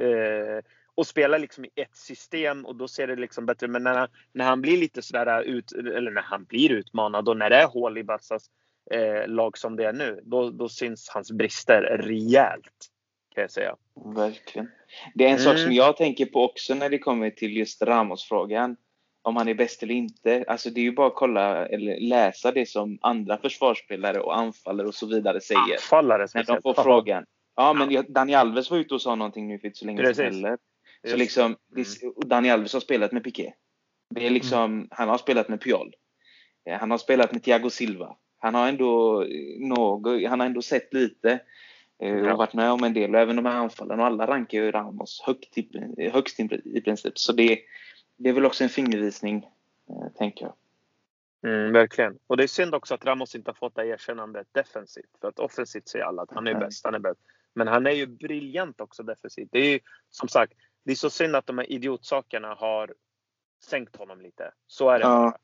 Speaker 1: Och spelar liksom i ett system och då ser det liksom bättre. Men när han, när han blir lite sådär ut, eller när han blir utmanad och när det är hål i Barcas eh, lag som det är nu, då, då syns hans brister rejält kan jag säga.
Speaker 3: Verkligen. Det är en mm. sak som jag tänker på också när det kommer till just Ramos-frågan. Om han är bäst eller inte. Alltså det är ju bara att kolla eller läsa det som andra försvarsspelare och anfallare och så vidare säger.
Speaker 1: Anfallare
Speaker 3: När de får frågan. Ja, men Dani Alves var ute och sa någonting nu för inte så länge sedan heller. Så liksom, mm. Dani Alves har spelat med Piqué. Det är liksom, mm. Han har spelat med Piol. Han har spelat med Thiago Silva. Han har ändå, något, han har ändå sett lite. Eh, och ja. varit med om en del. Och även de här anfallen och alla rankar ju Ramos högt i, högst i princip. Så det, det är väl också en fingervisning, eh, tänker jag.
Speaker 1: Mm, verkligen. Och det är synd också att Ramos inte har fått det erkännandet defensivt. För att offensivt säger alla att han är mm. bäst, han är bäst. Men han är ju briljant också defensivt. Det är ju som sagt, det är så synd att de här idiotsakerna har sänkt honom lite. Så är det. Ja.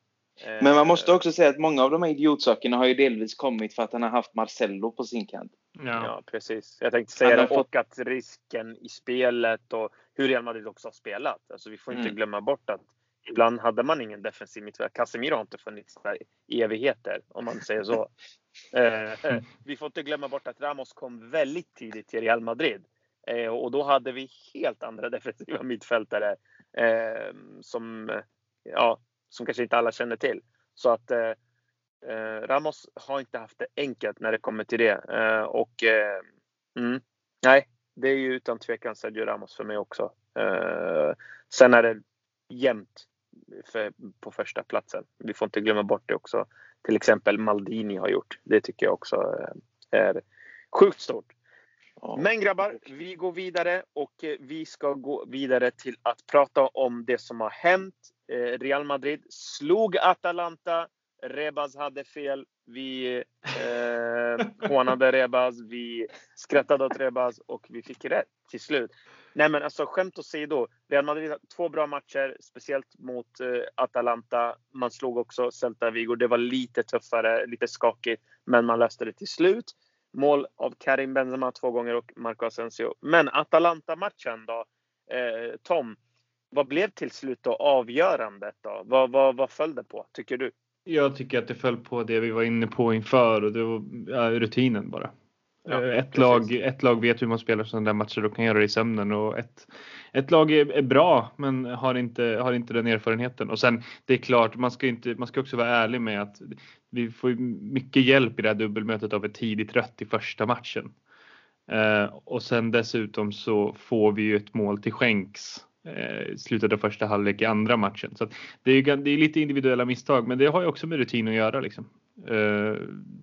Speaker 3: Men man måste också säga att många av de här idiotsakerna har ju delvis kommit för att han har haft Marcello på sin kant.
Speaker 1: Ja, ja precis. Jag tänkte säga det. Och att risken i spelet och hur Real Madrid också har spelat. Alltså vi får inte mm. glömma bort att ibland hade man ingen defensiv mittfältare. Casemiro har inte funnits där i evigheter om man säger så. [laughs] eh, vi får inte glömma bort att Ramos kom väldigt tidigt till Real Madrid. Eh, och då hade vi helt andra [laughs] defensiva mittfältare eh, som ja, som kanske inte alla känner till. Så att eh, eh, Ramos har inte haft det enkelt när det kommer till det. Eh, och eh, mm, nej, det är ju utan tvekan Sergio Ramos för mig också. Eh, sen är det jämnt för, på första platsen. Vi får inte glömma bort det också. Till exempel Maldini har gjort. Det tycker jag också eh, är sjukt stort. Men grabbar, vi går vidare och vi ska gå vidare till att prata om det som har hänt Eh, Real Madrid slog Atalanta. Rebaz hade fel. Vi eh, hånade Rebaz. Vi skrattade åt Rebaz och vi fick rätt till slut. Nej men alltså skämt åsido. Real Madrid har två bra matcher, speciellt mot eh, Atalanta. Man slog också Celta Vigo. Det var lite tuffare, lite skakigt, men man löste det till slut. Mål av Karim Benzema två gånger och Marco Asensio. Men Atalanta-matchen då? Eh, Tom, vad blev till slut då avgörandet då? Vad, vad, vad föll det på tycker du?
Speaker 2: Jag tycker att det föll på det vi var inne på inför och det var ja, rutinen bara. Ja, eh, ett, lag, ett lag vet hur man spelar sådana där matcher och kan göra det i sömnen och ett, ett lag är, är, bra men har inte, har inte den erfarenheten. Och sen det är klart, man ska, inte, man ska också vara ärlig med att vi får mycket hjälp i det här dubbelmötet av ett tidigt rött i första matchen. Eh, och sen dessutom så får vi ju ett mål till skänks eh, slutet av första halvlek i andra matchen. Så det, är, det är lite individuella misstag men det har ju också med rutin att göra. Liksom. Eh,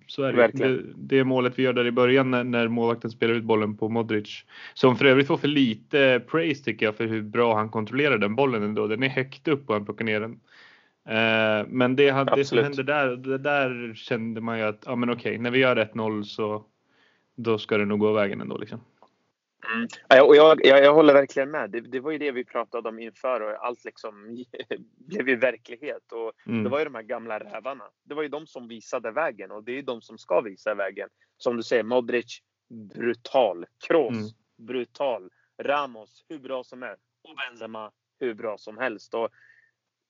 Speaker 2: så är det. det. det. målet vi gör där i början när, när målvakten spelar ut bollen på Modric. Som för övrigt får för lite praise tycker jag för hur bra han kontrollerar den bollen ändå. Den är högt upp och han plockar ner den. Eh, men det, det som hände där, det där kände man ju att ja, men okej, när vi gör 1-0 så då ska det nog gå vägen ändå. Liksom.
Speaker 1: Mm. Ja, och jag, jag, jag, håller verkligen med. Det, det, var ju det vi pratade om inför och allt liksom [laughs] blev ju verklighet. Och mm. Det var ju de här gamla rävarna. Det var ju de som visade vägen och det är de som ska visa vägen. Som du säger, Modric brutal. Kroos mm. brutal. Ramos hur bra som helst. Och Benzema hur bra som helst. Och,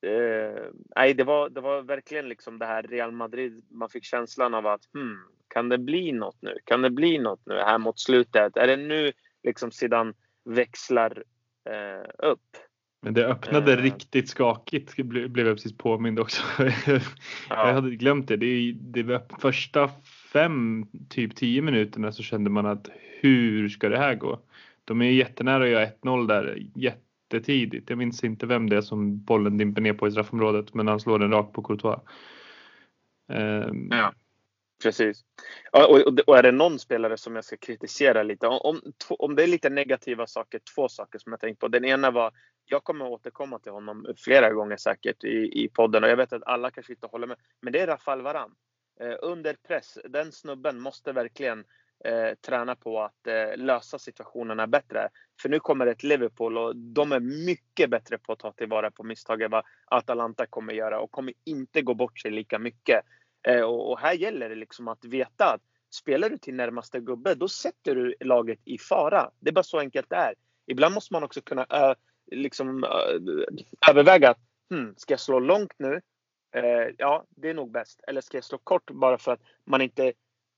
Speaker 1: eh, nej, det, var, det var verkligen liksom det här Real Madrid. Man fick känslan av att hmm, kan det bli något nu? Kan det bli något nu här mot slutet? Är det nu liksom sedan växlar eh, upp.
Speaker 2: Men det öppnade uh, riktigt skakigt blev jag precis påmind också. [laughs] ja. Jag hade glömt det. Det, det var första fem, typ tio minuterna så kände man att hur ska det här gå? De är jättenära att göra 1-0 där jättetidigt. Jag minns inte vem det är som bollen dimper ner på i straffområdet men han slår den rakt på Courtois.
Speaker 1: Um, ja. Precis. Och, och, är det någon spelare som jag ska kritisera lite, om, om det är lite negativa saker, två saker som jag tänkt på. Den ena var, jag kommer återkomma till honom flera gånger säkert i, i podden och jag vet att alla kanske inte håller med, men det är Rafael Varan. Eh, under press, den snubben måste verkligen eh, träna på att eh, lösa situationerna bättre. För nu kommer ett Liverpool och de är mycket bättre på att ta tillvara på misstag än vad Atalanta kommer göra och kommer inte gå bort sig lika mycket. Eh, och, och, här gäller det liksom att veta att spelar du till närmaste gubbe, då sätter du laget i fara. Det är bara så enkelt det är. Ibland måste man också kunna ö, liksom, ö, överväga. Hmm, ska jag slå långt nu? Eh, ja, det är nog bäst. Eller ska jag slå kort bara för att man inte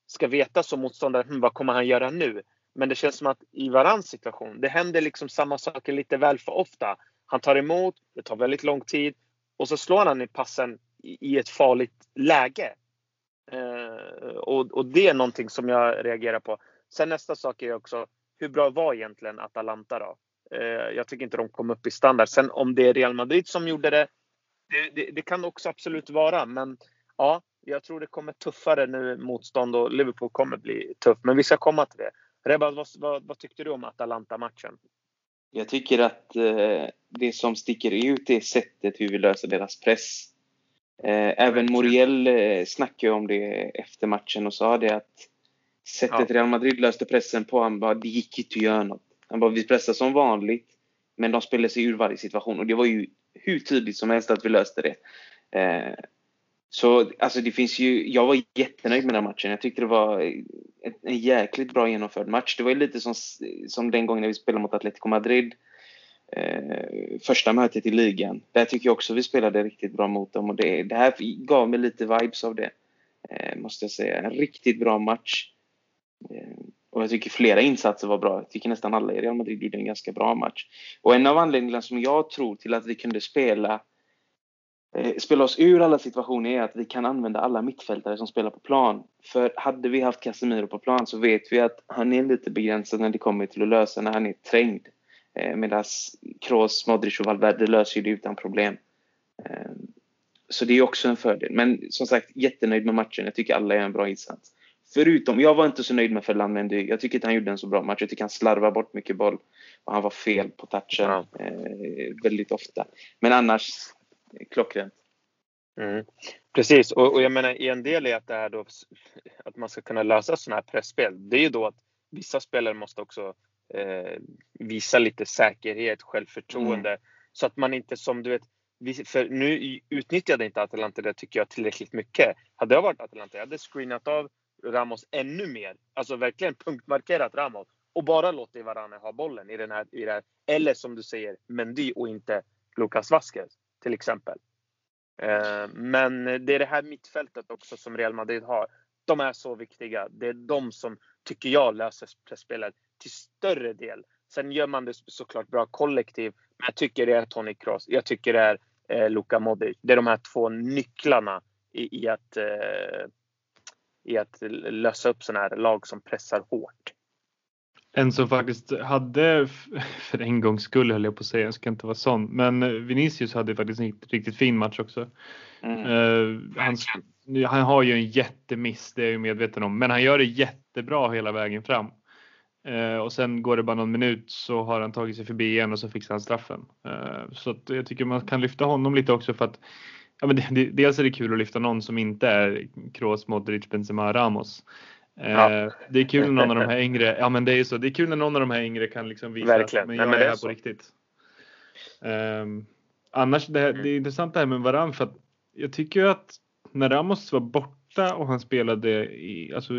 Speaker 1: ska veta som motståndare, hmm, vad kommer han göra nu? Men det känns som att i varans situation, det händer liksom samma saker lite väl för ofta. Han tar emot, det tar väldigt lång tid och så slår han i passen i ett farligt läge. Eh, och, och, det är någonting som jag reagerar på. Sen nästa sak är också, hur bra var egentligen Atalanta då? Eh, jag tycker inte de kom upp i standard. Sen om det är Real Madrid som gjorde det, det, det, det kan också absolut vara. Men ja, jag tror det kommer tuffare nu motstånd och Liverpool kommer bli tufft. Men vi ska komma till det. Rebban, vad, vad, vad tyckte du om Atalanta-matchen?
Speaker 3: Jag tycker att eh, det som sticker ut är sättet hur vi löser deras press. Eh, även Muriel eh, snackade om det efter matchen och sa det att sättet ja. Real Madrid löste pressen på, han bara, det gick inte att göra något. Han bara, vi pressade som vanligt, men de spelade sig ur varje situation och det var ju hur tydligt som helst att vi löste det. Eh, så alltså det finns ju, jag var jättenöjd med den matchen. Jag tyckte det var en, jäkligt bra genomförd match. Det var ju lite som, som den gången när vi spelade mot Atletico Madrid eh, första mötet i ligan. Där tycker jag också vi spelade riktigt bra mot dem och det, det här gav mig lite vibes av det. Eh, måste jag säga. En riktigt bra match. Eh, och jag tycker flera insatser var bra. Jag tycker nästan alla i Real Madrid gjorde en ganska bra match. Och en av anledningarna som jag tror till att vi kunde spela eh, spela oss ur alla situationer är att vi kan använda alla mittfältare som spelar på plan. För hade vi haft Casemiro på plan så vet vi att han är lite begränsad när det kommer till att lösa när han är trängd. Eh, Medan Kroos, Modric och Valverde löser det utan problem. Eh, så det är också en fördel. Men som sagt, jättenöjd med matchen. Jag tycker alla gör en bra insats. Förutom, jag var inte så nöjd med Ferland Mendy. Jag tycker inte han gjorde en så bra match. Jag tycker han slarvar bort mycket boll. Och han var fel på touchen ja. eh, väldigt ofta. Men annars, klockrent.
Speaker 1: Mm. Precis, och, och, jag menar en del i att det här då, att man ska kunna lösa sådana här pressspel, det är ju då att vissa spelare måste också eh, visa lite säkerhet, självförtroende. Mm. Så att man inte som du vet, för nu utnyttjade inte Atalanta det tycker jag tillräckligt mycket. Hade jag varit Atalanta, jag hade screenat av Ramos ännu mer. Alltså verkligen punktmarkerat Ramos och bara låtit Varane ha bollen i den här, i det här. Eller som du säger, Mendy och inte Lucas Vasquez till exempel. Eh, men det är det här mittfältet också som Real Madrid har. De är så viktiga. Det är de som, tycker jag, löser pressspelet till större del. Sen gör man det såklart bra kollektiv. Men jag tycker det är Tony Kroos. Jag tycker det är eh, Luka Modric. Det är de här två nycklarna i, i att, eh, i att lösa upp sådana här lag som pressar hårt.
Speaker 2: En som faktiskt hade, för en gångs skull höll jag på att säga, jag ska inte vara sån, men Vinicius hade faktiskt en riktigt fin match också. Mm. Uh, han, han, har ju en jättemiss, det är jag medveten om, men han gör det jättebra hela vägen fram. Uh, och sen går det bara någon minut så har han tagit sig förbi igen och så fixar han straffen. Uh, så jag tycker man kan lyfta honom lite också för att ja, men det, det, dels är det kul att lyfta någon som inte är Kroos, Modric, Benzema, Ramos. Ja. Eh, det är kul när någon av de här yngre, ja men det är så, det är kul när någon av de här yngre kan liksom visa Verkligen. att men jag Nej, men är här så. på riktigt. Um, annars, det, mm. det är intressant det här med Varann för att jag tycker att när Ramos var borta och han spelade i, alltså,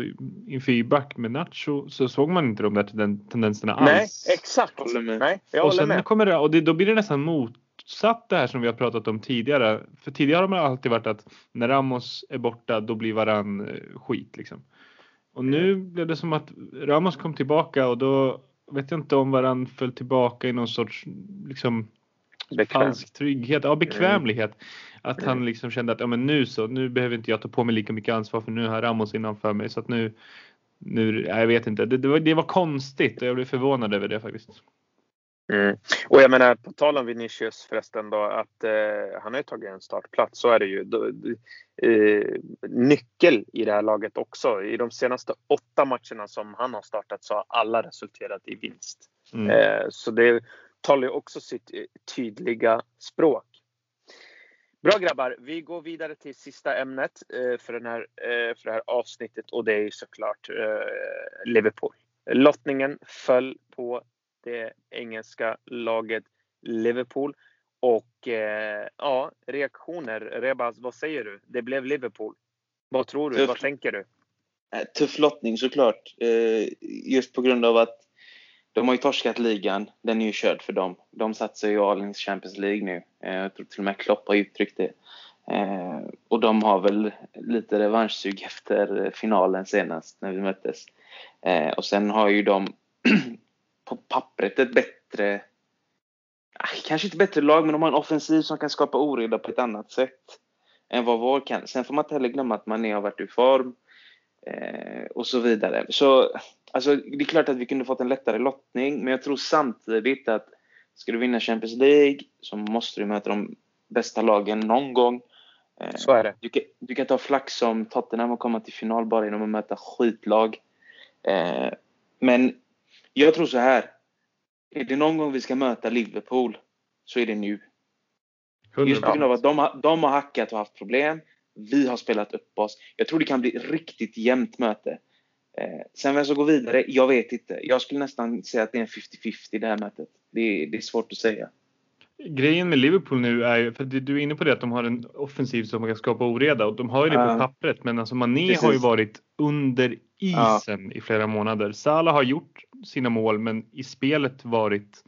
Speaker 2: i feedback med Nacho så såg man inte de där tendenserna alls.
Speaker 1: Nej, exakt. Nej, jag
Speaker 2: och sen
Speaker 1: med.
Speaker 2: kommer det, och det, då blir det nästan motsatt det här som vi har pratat om tidigare. För tidigare har man alltid varit att när Ramos är borta då blir Varann eh, skit liksom. Och nu blev det som att Ramos kom tillbaka och då vet jag inte om varann föll tillbaka i någon sorts liksom Bekväm. falsk trygghet, ja bekvämlighet. Mm. Att han liksom kände att ja, men nu så, nu behöver inte jag ta på mig lika mycket ansvar för nu har Ramos innanför mig så att nu, nu jag vet inte, det, det, var, det var konstigt och jag blev förvånad över det faktiskt.
Speaker 1: Mm. Och jag menar på tal om Vinicius förresten då att eh, han har ju tagit en startplats så är det ju. Då, eh, nyckel i det här laget också. I de senaste åtta matcherna som han har startat så har alla resulterat i vinst. Mm. Eh, så det talar ju också sitt eh, tydliga språk. Bra grabbar, vi går vidare till sista ämnet eh, för, den här, eh, för det här avsnittet och det är såklart Liverpool. Lottningen föll på det engelska laget Liverpool. Och eh, ja, reaktioner. Rebaz, vad säger du? Det blev Liverpool. Vad tror du? Tuff, vad tänker du?
Speaker 3: Tuff lottning såklart. Eh, just på grund av att de har ju torskat ligan. Den är ju körd för dem. De satsar ju all in Champions League nu. Eh, jag tror till och med Klopp har uttryckt det. Eh, och de har väl lite revanschsug efter finalen senast när vi möttes. Eh, och sen har ju de [clears throat] på pappret ett bättre ah, Kanske inte bättre lag, men de har en offensiv som kan skapa oreda på ett annat sätt än vad vår kan. Sen får man inte heller glömma att man har varit ur form eh, och så vidare. Så alltså, det är klart att vi kunde fått en lättare lottning, men jag tror samtidigt att ska du vinna Champions League så måste du möta de bästa lagen någon gång.
Speaker 1: Eh, så är det.
Speaker 3: Du kan, du kan ta flax som Tottenham och komma till final bara genom att möta skitlag. Eh, men jag tror så här. Är det någon gång vi ska möta Liverpool så är det nu. 100%. Just på grund av att de har, de har hackat och haft problem. Vi har spelat upp oss. Jag tror det kan bli riktigt jämnt möte. Eh, sen vem som går vidare, jag vet inte. Jag skulle nästan säga att det är en 50-50 det här mötet. Det det är svårt att säga.
Speaker 2: Grejen med Liverpool nu är ju, för du är inne på det att de har en offensiv som kan skapa oreda och de har ju det på pappret men alltså Mané Precis. har ju varit under isen ja. i flera månader. Salah har gjort sina mål men i spelet varit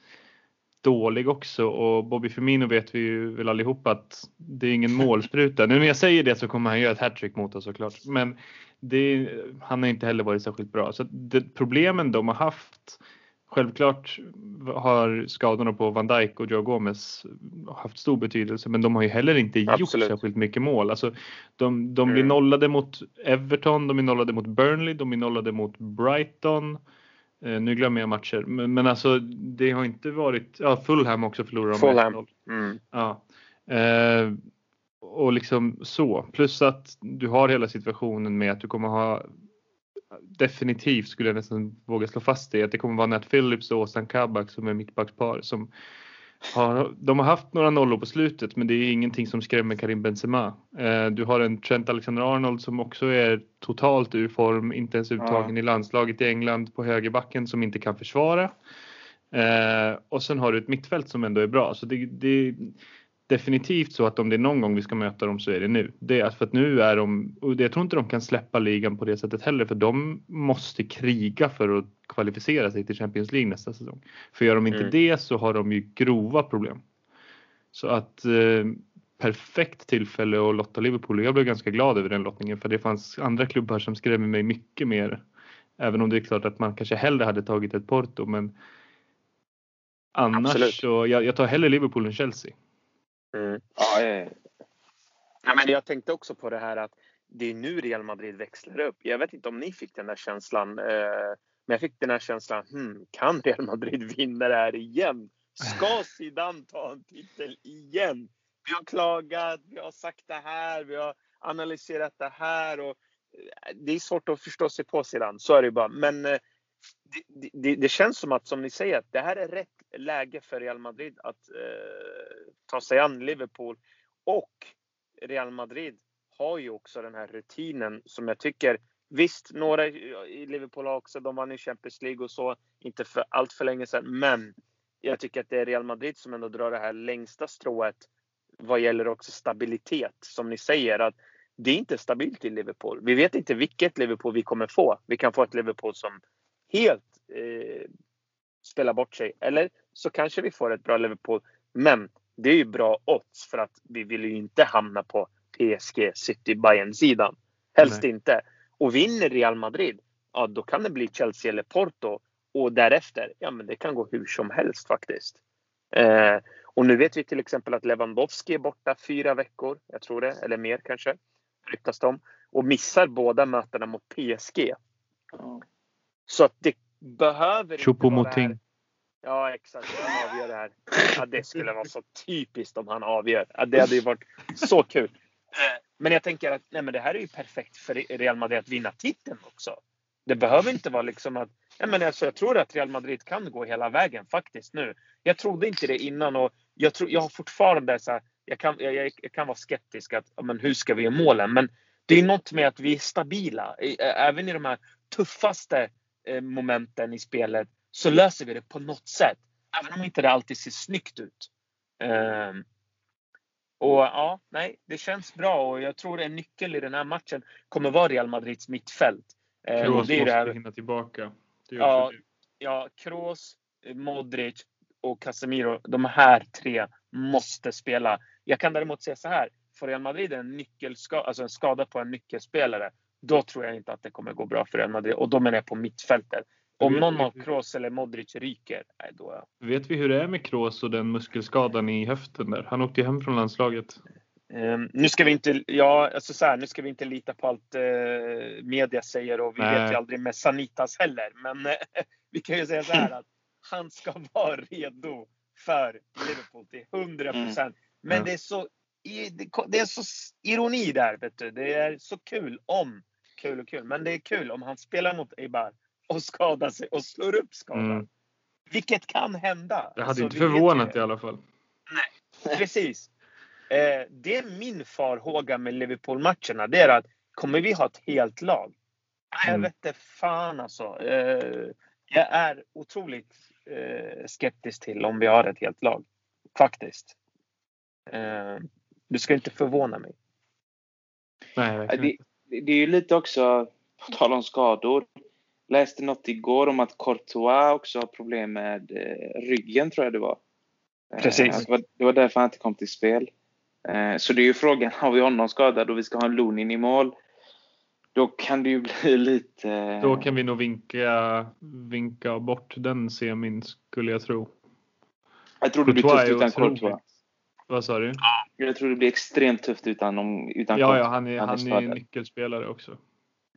Speaker 2: dålig också och Bobby Firmino vet vi ju väl allihopa att det är ingen målspruta. Nu när jag säger det så kommer han göra ett hattrick mot oss såklart. Men det, han har inte heller varit särskilt bra. Så det, problemen de har haft Självklart har skadorna på Van Dijk och Joe Gomez haft stor betydelse men de har ju heller inte Absolut. gjort särskilt mycket mål. Alltså, de, de blir mm. nollade mot Everton, de är nollade mot Burnley, de är nollade mot Brighton. Eh, nu glömmer jag matcher men, men alltså det har inte varit, ja Fulham också förlorar de
Speaker 1: Fulham. Mm.
Speaker 2: Ja. Eh, och liksom så. Plus att du har hela situationen med att du kommer ha definitivt skulle jag nästan våga slå fast det att det kommer vara Nat Phillips och Åsan Kabak som är mittbackspar som har, de har haft några nollor på slutet men det är ingenting som skrämmer Karim Benzema. Eh, du har en Trent Alexander-Arnold som också är totalt ur form, inte ens uttagen ja. i landslaget i England på högerbacken som inte kan försvara. Eh, och sen har du ett mittfält som ändå är bra. Så det, det, definitivt så att om det är någon gång vi ska möta dem så är det nu. Det är för att nu är de, och jag tror inte de kan släppa ligan på det sättet heller för de måste kriga för att kvalificera sig till Champions League nästa säsong. För gör de inte mm. det så har de ju grova problem. Så att eh, perfekt tillfälle att lotta Liverpool. Jag blev ganska glad över den lottningen för det fanns andra klubbar som skrämmer mig mycket mer. Även om det är klart att man kanske hellre hade tagit ett Porto men annars Absolut. så jag, jag tar hellre Liverpool än Chelsea.
Speaker 1: Mm. Ja, ja, men jag tänkte också på det här att det är nu Real Madrid växlar upp. Jag vet inte om ni fick den där känslan. Eh, men jag fick den här känslan. Hmm, kan Real Madrid [laughs] vinna det här igen? Ska Zidane ta en titel igen? Vi har klagat, vi har sagt det här, vi har analyserat det här. Och eh, det är svårt att förstå sig på Zidane, så är det bara. Men eh, det, det, det, känns som att, som ni säger, att det här är rätt läge för Real Madrid att eh, ta sig an Liverpool. Och Real Madrid har ju också den här rutinen som jag tycker Visst, några i Liverpool har också, de vann ju Champions League och så, inte för allt för länge sedan. Men jag tycker att det är Real Madrid som ändå drar det här längsta strået vad gäller också stabilitet. Som ni säger, att det är inte stabilt i Liverpool. Vi vet inte vilket Liverpool vi kommer få. Vi kan få ett Liverpool som helt eh, spelar bort sig. Eller så kanske vi får ett bra Liverpool. Men det är ju bra odds för att vi vill ju inte hamna på PSG, City, Bayern sidan. Helst Nej. inte. Och vinner Real Madrid, ja då kan det bli Chelsea eller Porto. Och därefter, ja men det kan gå hur som helst faktiskt. Eh, Och nu vet vi till exempel att Lewandowski är borta fyra veckor, jag tror det, eller mer kanske, ryktas de. Och missar båda mötena mot PSG. Så att det behöver
Speaker 2: inte vara det här.
Speaker 1: Ja, exakt. Han avgör det här. Ja, det skulle vara så typiskt om han avgör. Ja, det hade ju varit så kul. Men jag tänker att nej, men det här är ju perfekt för Real Madrid att vinna titeln också. Det behöver inte vara liksom att Ja, men alltså, jag tror att Real Madrid kan gå hela vägen faktiskt nu. Jag trodde inte det innan och jag, tror, jag har fortfarande så här, jag, kan, jag, jag, kan vara skeptisk att men hur ska vi göra målen? Men det är något med att vi är stabila. Även i de här tuffaste momenten i spelet så löser vi det på något sätt. Även om inte det alltid ser snyggt ut. Um, och ja, nej, det känns bra och jag tror en nyckel i den här matchen kommer vara Real Madrids mittfält.
Speaker 2: Kroos måste här... hinna tillbaka.
Speaker 1: Ja, ja, Kroos, Modric och Casemiro. De här tre måste spela. Jag kan däremot säga så här. Får Real Madrid en, nyckelska, alltså en skada på en nyckelspelare, då tror jag inte att det kommer gå bra för Real Madrid. Och då menar jag på mittfältet. Om någon av Kroos eller Modric ryker, nej då...
Speaker 2: Vet vi hur det är med Kroos och den muskelskadan i höften där? Han åkte hem från landslaget.
Speaker 1: Um, nu ska vi inte, ja, alltså så här, nu ska vi inte lita på allt uh, media säger och vi Nej. vet ju aldrig med Sanitas heller. Men uh, [laughs] vi kan ju säga så här att [laughs] han ska vara redo för Liverpool till 100 mm. procent. Mm. Men det är så det är så ironi där, vet du. Det är så kul om, kul och kul, men det är kul om han spelar mot Eibar och skadar sig och slår upp skadan. Mm. Vilket kan hända.
Speaker 2: Det hade alltså, inte förvånat i alla fall.
Speaker 1: Nej, [laughs] precis. Eh, det är min farhåga med Liverpool-matcherna. Det är att kommer vi ha ett helt lag? Jag mm. vet inte fan alltså. Eh, jag är otroligt eh, skeptisk till om vi har ett helt lag. Faktiskt. Eh, du ska inte förvåna mig.
Speaker 3: Nej, det, det är ju lite också, på tal om skador. Läste något igår om att Courtois också har problem med eh, ryggen, tror jag det var.
Speaker 1: Eh, Precis.
Speaker 3: Det var, därför han inte kom till spel. Eh, så det är ju frågan, [laughs] har vi honom skadad och vi ska ha en Lunin i mål, då kan det ju [laughs] bli lite...
Speaker 2: Då kan vi nog vinka, vinka bort den semin skulle jag tro.
Speaker 3: Jag tror det blir tufft utan Courtois.
Speaker 2: Vad sa du?
Speaker 3: Jag tror det blir extremt tufft utan, utan
Speaker 2: Ja, ja han är, han är, nyckelspelare också.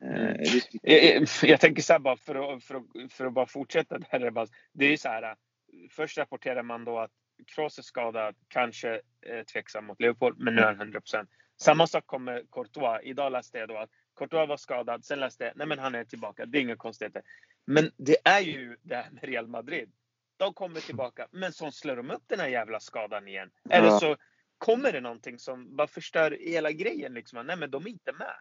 Speaker 1: Mm. Jag, jag, tänker så här bara för att, för att, för att bara fortsätta där. Det är ju så här. Först rapporterar man då att Kroos är skadad, kanske eh, tveksam mot Liverpool, men nu är han 100 Samma sak kommer Courtois. Idag läste jag då att Courtois var skadad, sen läste jag nej men han är tillbaka. Det är inga konstigheter. Men det är ju det här med Real Madrid. De kommer tillbaka, men så slår de upp den här jävla skadan igen. Ja. Eller så kommer det någonting som bara förstör hela grejen. Liksom. Nej men de är inte med.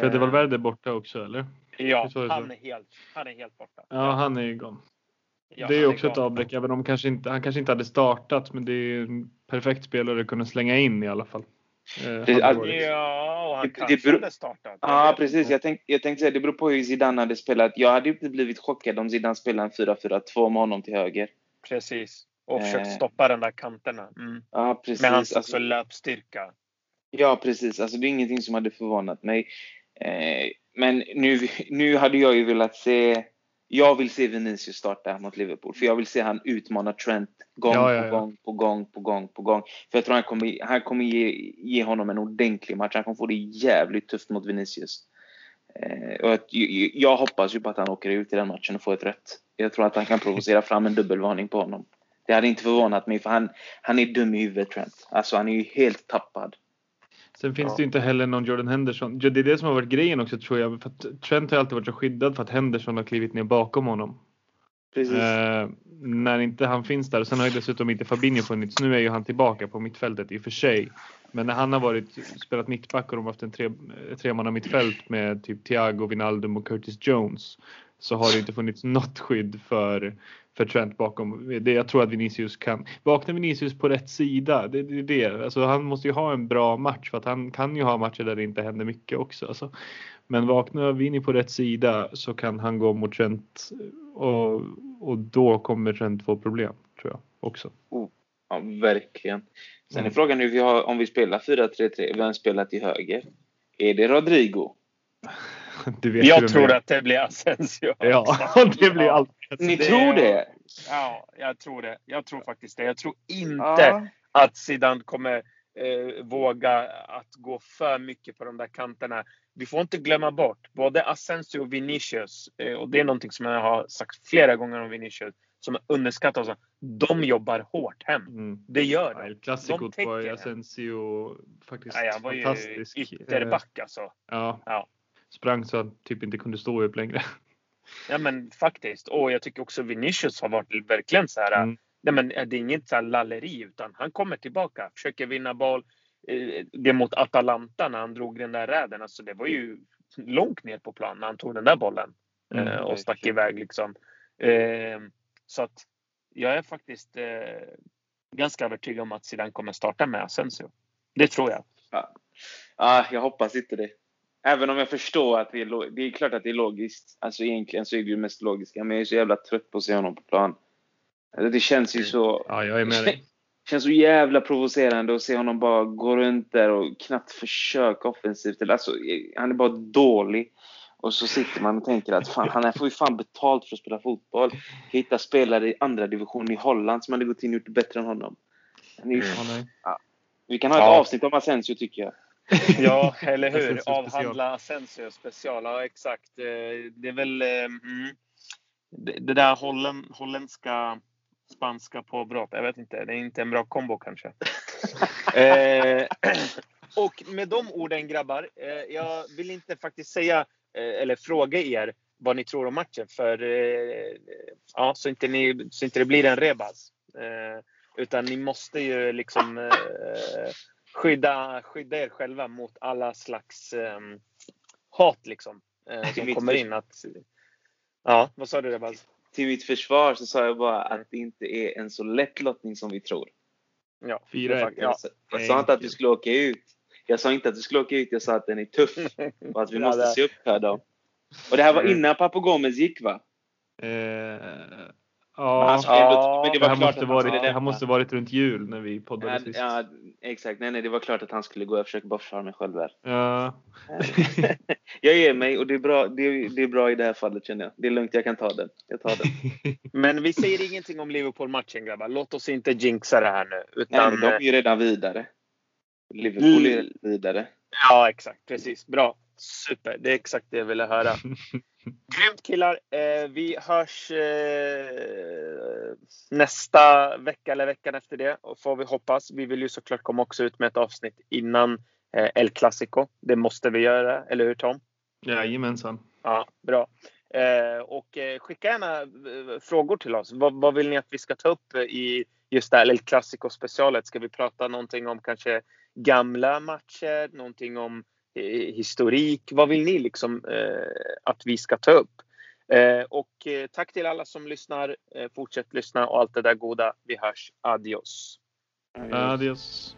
Speaker 2: Fede Valverde är borta också eller?
Speaker 1: Ja, han är, helt, han är helt borta.
Speaker 2: Ja, han är igång. Ja, det är också ett avbräck, även om kanske inte, han kanske inte hade startat, men det är en perfekt spelare att kunna slänga in i alla fall.
Speaker 1: Eh, det, ja, och han det, kanske det beror, hade startat.
Speaker 3: Ja, precis. Jag, tänk, jag tänkte säga, det beror på hur Zidane hade spelat. Jag hade inte blivit chockad om Zidane spelade en 4-4-2 med honom till höger.
Speaker 1: Precis. Och försökt eh. stoppa den där kanterna. Mm.
Speaker 3: Ja, precis.
Speaker 1: Med hans alltså, löpstyrka.
Speaker 3: Ja, precis. Alltså, det är ingenting som hade förvånat mig. Eh, men nu, nu hade jag ju velat se jag vill se Vinicius starta mot Liverpool, för jag vill se han utmana Trent gång ja, ja, ja. på gång på gång på gång på gång. För jag tror han kommer, han kommer ge, ge honom en ordentlig match. Han kommer få det jävligt tufft mot Vinicius. Eh, och att, jag, jag hoppas ju på att han åker ut i den matchen och får ett rätt. Jag tror att han kan provocera fram en dubbelvarning på honom. Det hade inte förvånat mig, för han, han är dum i huvudet, Trent. Alltså, han är ju helt tappad.
Speaker 2: Sen finns ja. det ju inte heller någon Jordan Henderson. Det är det som har varit grejen också tror jag. För Trent har alltid varit så skyddad för att Henderson har klivit ner bakom honom. Eh, när inte han finns där. Sen har ju dessutom inte Fabinho funnits. Nu är ju han tillbaka på mittfältet i och för sig. Men när han har varit, spelat mittback och de har haft en tre, tremanna mittfält med typ Thiago, Wijnaldum och Curtis Jones så har det inte funnits något skydd för för Trent bakom. Det, jag tror att Vinicius kan. Vaknar Vinicius på rätt sida? Det är det, det. Alltså, han måste ju ha en bra match för att han kan ju ha matcher där det inte händer mycket också. Alltså. Men vaknar Vini på rätt sida så kan han gå mot Trent och, och då kommer Trent få problem tror jag också.
Speaker 3: Oh, ja, verkligen. Sen mm. är frågan nu om vi spelar 4-3-3, vem spelar till höger? Är det Rodrigo? [laughs] [laughs]
Speaker 1: jag tror att det blir Asensio. [laughs]
Speaker 2: Ja, [laughs] det blir alltid
Speaker 3: Ni tror det?
Speaker 1: Ja, jag tror det. Jag tror faktiskt det. Jag tror inte ja. att Zidane kommer eh, våga att gå för mycket på de där kanterna. Vi får inte glömma bort både Asensio och Vinicius. Eh, och det är någonting som jag har sagt flera gånger om Vinicius. Som är underskattat. Alltså, de jobbar hårt hem. Mm. Det gör de.
Speaker 2: Ja, Klassikot var Asensio faktiskt
Speaker 1: ja, han var fantastisk. Ju ytterback alltså.
Speaker 2: Ja. ja. Sprang så han typ inte kunde stå upp längre. [laughs]
Speaker 1: Ja men faktiskt. Och jag tycker också Vinicius har varit verkligen så här. Mm. Nej, men det är inget så här lalleri utan han kommer tillbaka, försöker vinna boll. Eh, det mot Atalanta när han drog den där räden. Alltså det var ju långt ner på plan när han tog den där bollen. Mm, eh, och stack iväg liksom. Eh, så att jag är faktiskt ganska övertygad om att Zidane kommer starta med Asensio. Det tror jag.
Speaker 3: Ja. ja, jag hoppas inte det. Även om jag förstår att det är, det är klart att det är logiskt. Alltså egentligen så är det ju mest logiska. Men jag är så jävla trött på att se honom på plan. Alltså, det känns ju så...
Speaker 2: Ja, jag är med dig.
Speaker 3: Det [laughs] känns så jävla provocerande att se honom bara gå runt där och knappt försöka offensivt. Alltså, han är bara dålig. Och så sitter man och tänker att fan, han får ju fan betalt för att spela fotboll. Hitta spelare i andra division i Holland som hade gått in och gjort det bättre än honom. Ju, mm. ja. Vi kan ha ett ja. avsnitt om Asensio tycker jag. [laughs]
Speaker 1: Ja, eller hur? Avhandla Asensio special. Ja, exakt. Eh, det är väl eh, mm, det där holländ, holländska spanska påbrott. Jag vet inte. Det är inte en bra kombo kanske. [laughs] eh, [clears throat] och med de orden grabbar. Eh, jag vill inte faktiskt säga eh, eller fråga er vad ni tror om matchen för eh, ja, så inte, ni, så inte det blir en rebas. utan ni måste ju liksom skydda, skydda er själva mot alla slags um, hat liksom. Uh, som kommer in. Att, ja, vad sa du Rebaz?
Speaker 3: Till mitt försvar så sa jag bara att det inte är en så lätt lottning som vi tror.
Speaker 1: Ja,
Speaker 2: Fyra
Speaker 3: jag, jag, jag sa inte att du skulle åka ut. Jag sa inte att du skulle åka ut, jag sa att den är tuff. [laughs] Och att vi måste se upp här då. Och det här var innan Papo Gomez gick va?
Speaker 2: Eh, Ja, han, ja, men det var klart måste varit, han, han måste varit runt jul när vi poddade
Speaker 3: ja,
Speaker 2: sist.
Speaker 3: Ja, exakt. Nej, nej, det var klart att han skulle gå. Jag försöker bara försvara mig själv där.
Speaker 2: Ja. [laughs]
Speaker 3: jag ger mig och det är, bra, det, är, det är bra i det här fallet känner jag. Det är lugnt, jag kan ta den. Jag tar den. [laughs]
Speaker 1: men vi säger ingenting om Liverpool-matchen grabbar. Låt oss inte jinxa det här nu. Utan...
Speaker 3: Nej, de är ju redan vidare. Liverpool är vidare.
Speaker 1: Ja, exakt. Precis. Bra. Super. Det är exakt det jag ville höra. [laughs] Grymt killar! Eh, vi hörs eh, nästa vecka eller veckan efter det. Får vi hoppas. Vi vill ju såklart komma också ut med ett avsnitt innan eh, El Clasico. Det måste vi göra, eller hur Tom?
Speaker 2: Jajamensan.
Speaker 1: Ja, bra. Eh, och eh, skicka gärna eh, frågor till oss. Vad, vad, vill ni att vi ska ta upp i just det här El Clasico specialet? Ska vi prata någonting om kanske gamla matcher? Någonting om Eh, historik. Vad vill ni liksom eh, att vi ska ta upp? Eh, och eh, tack till alla som lyssnar. Eh, fortsätt lyssna och allt det där goda. Vi hörs. Adios.
Speaker 2: Adios.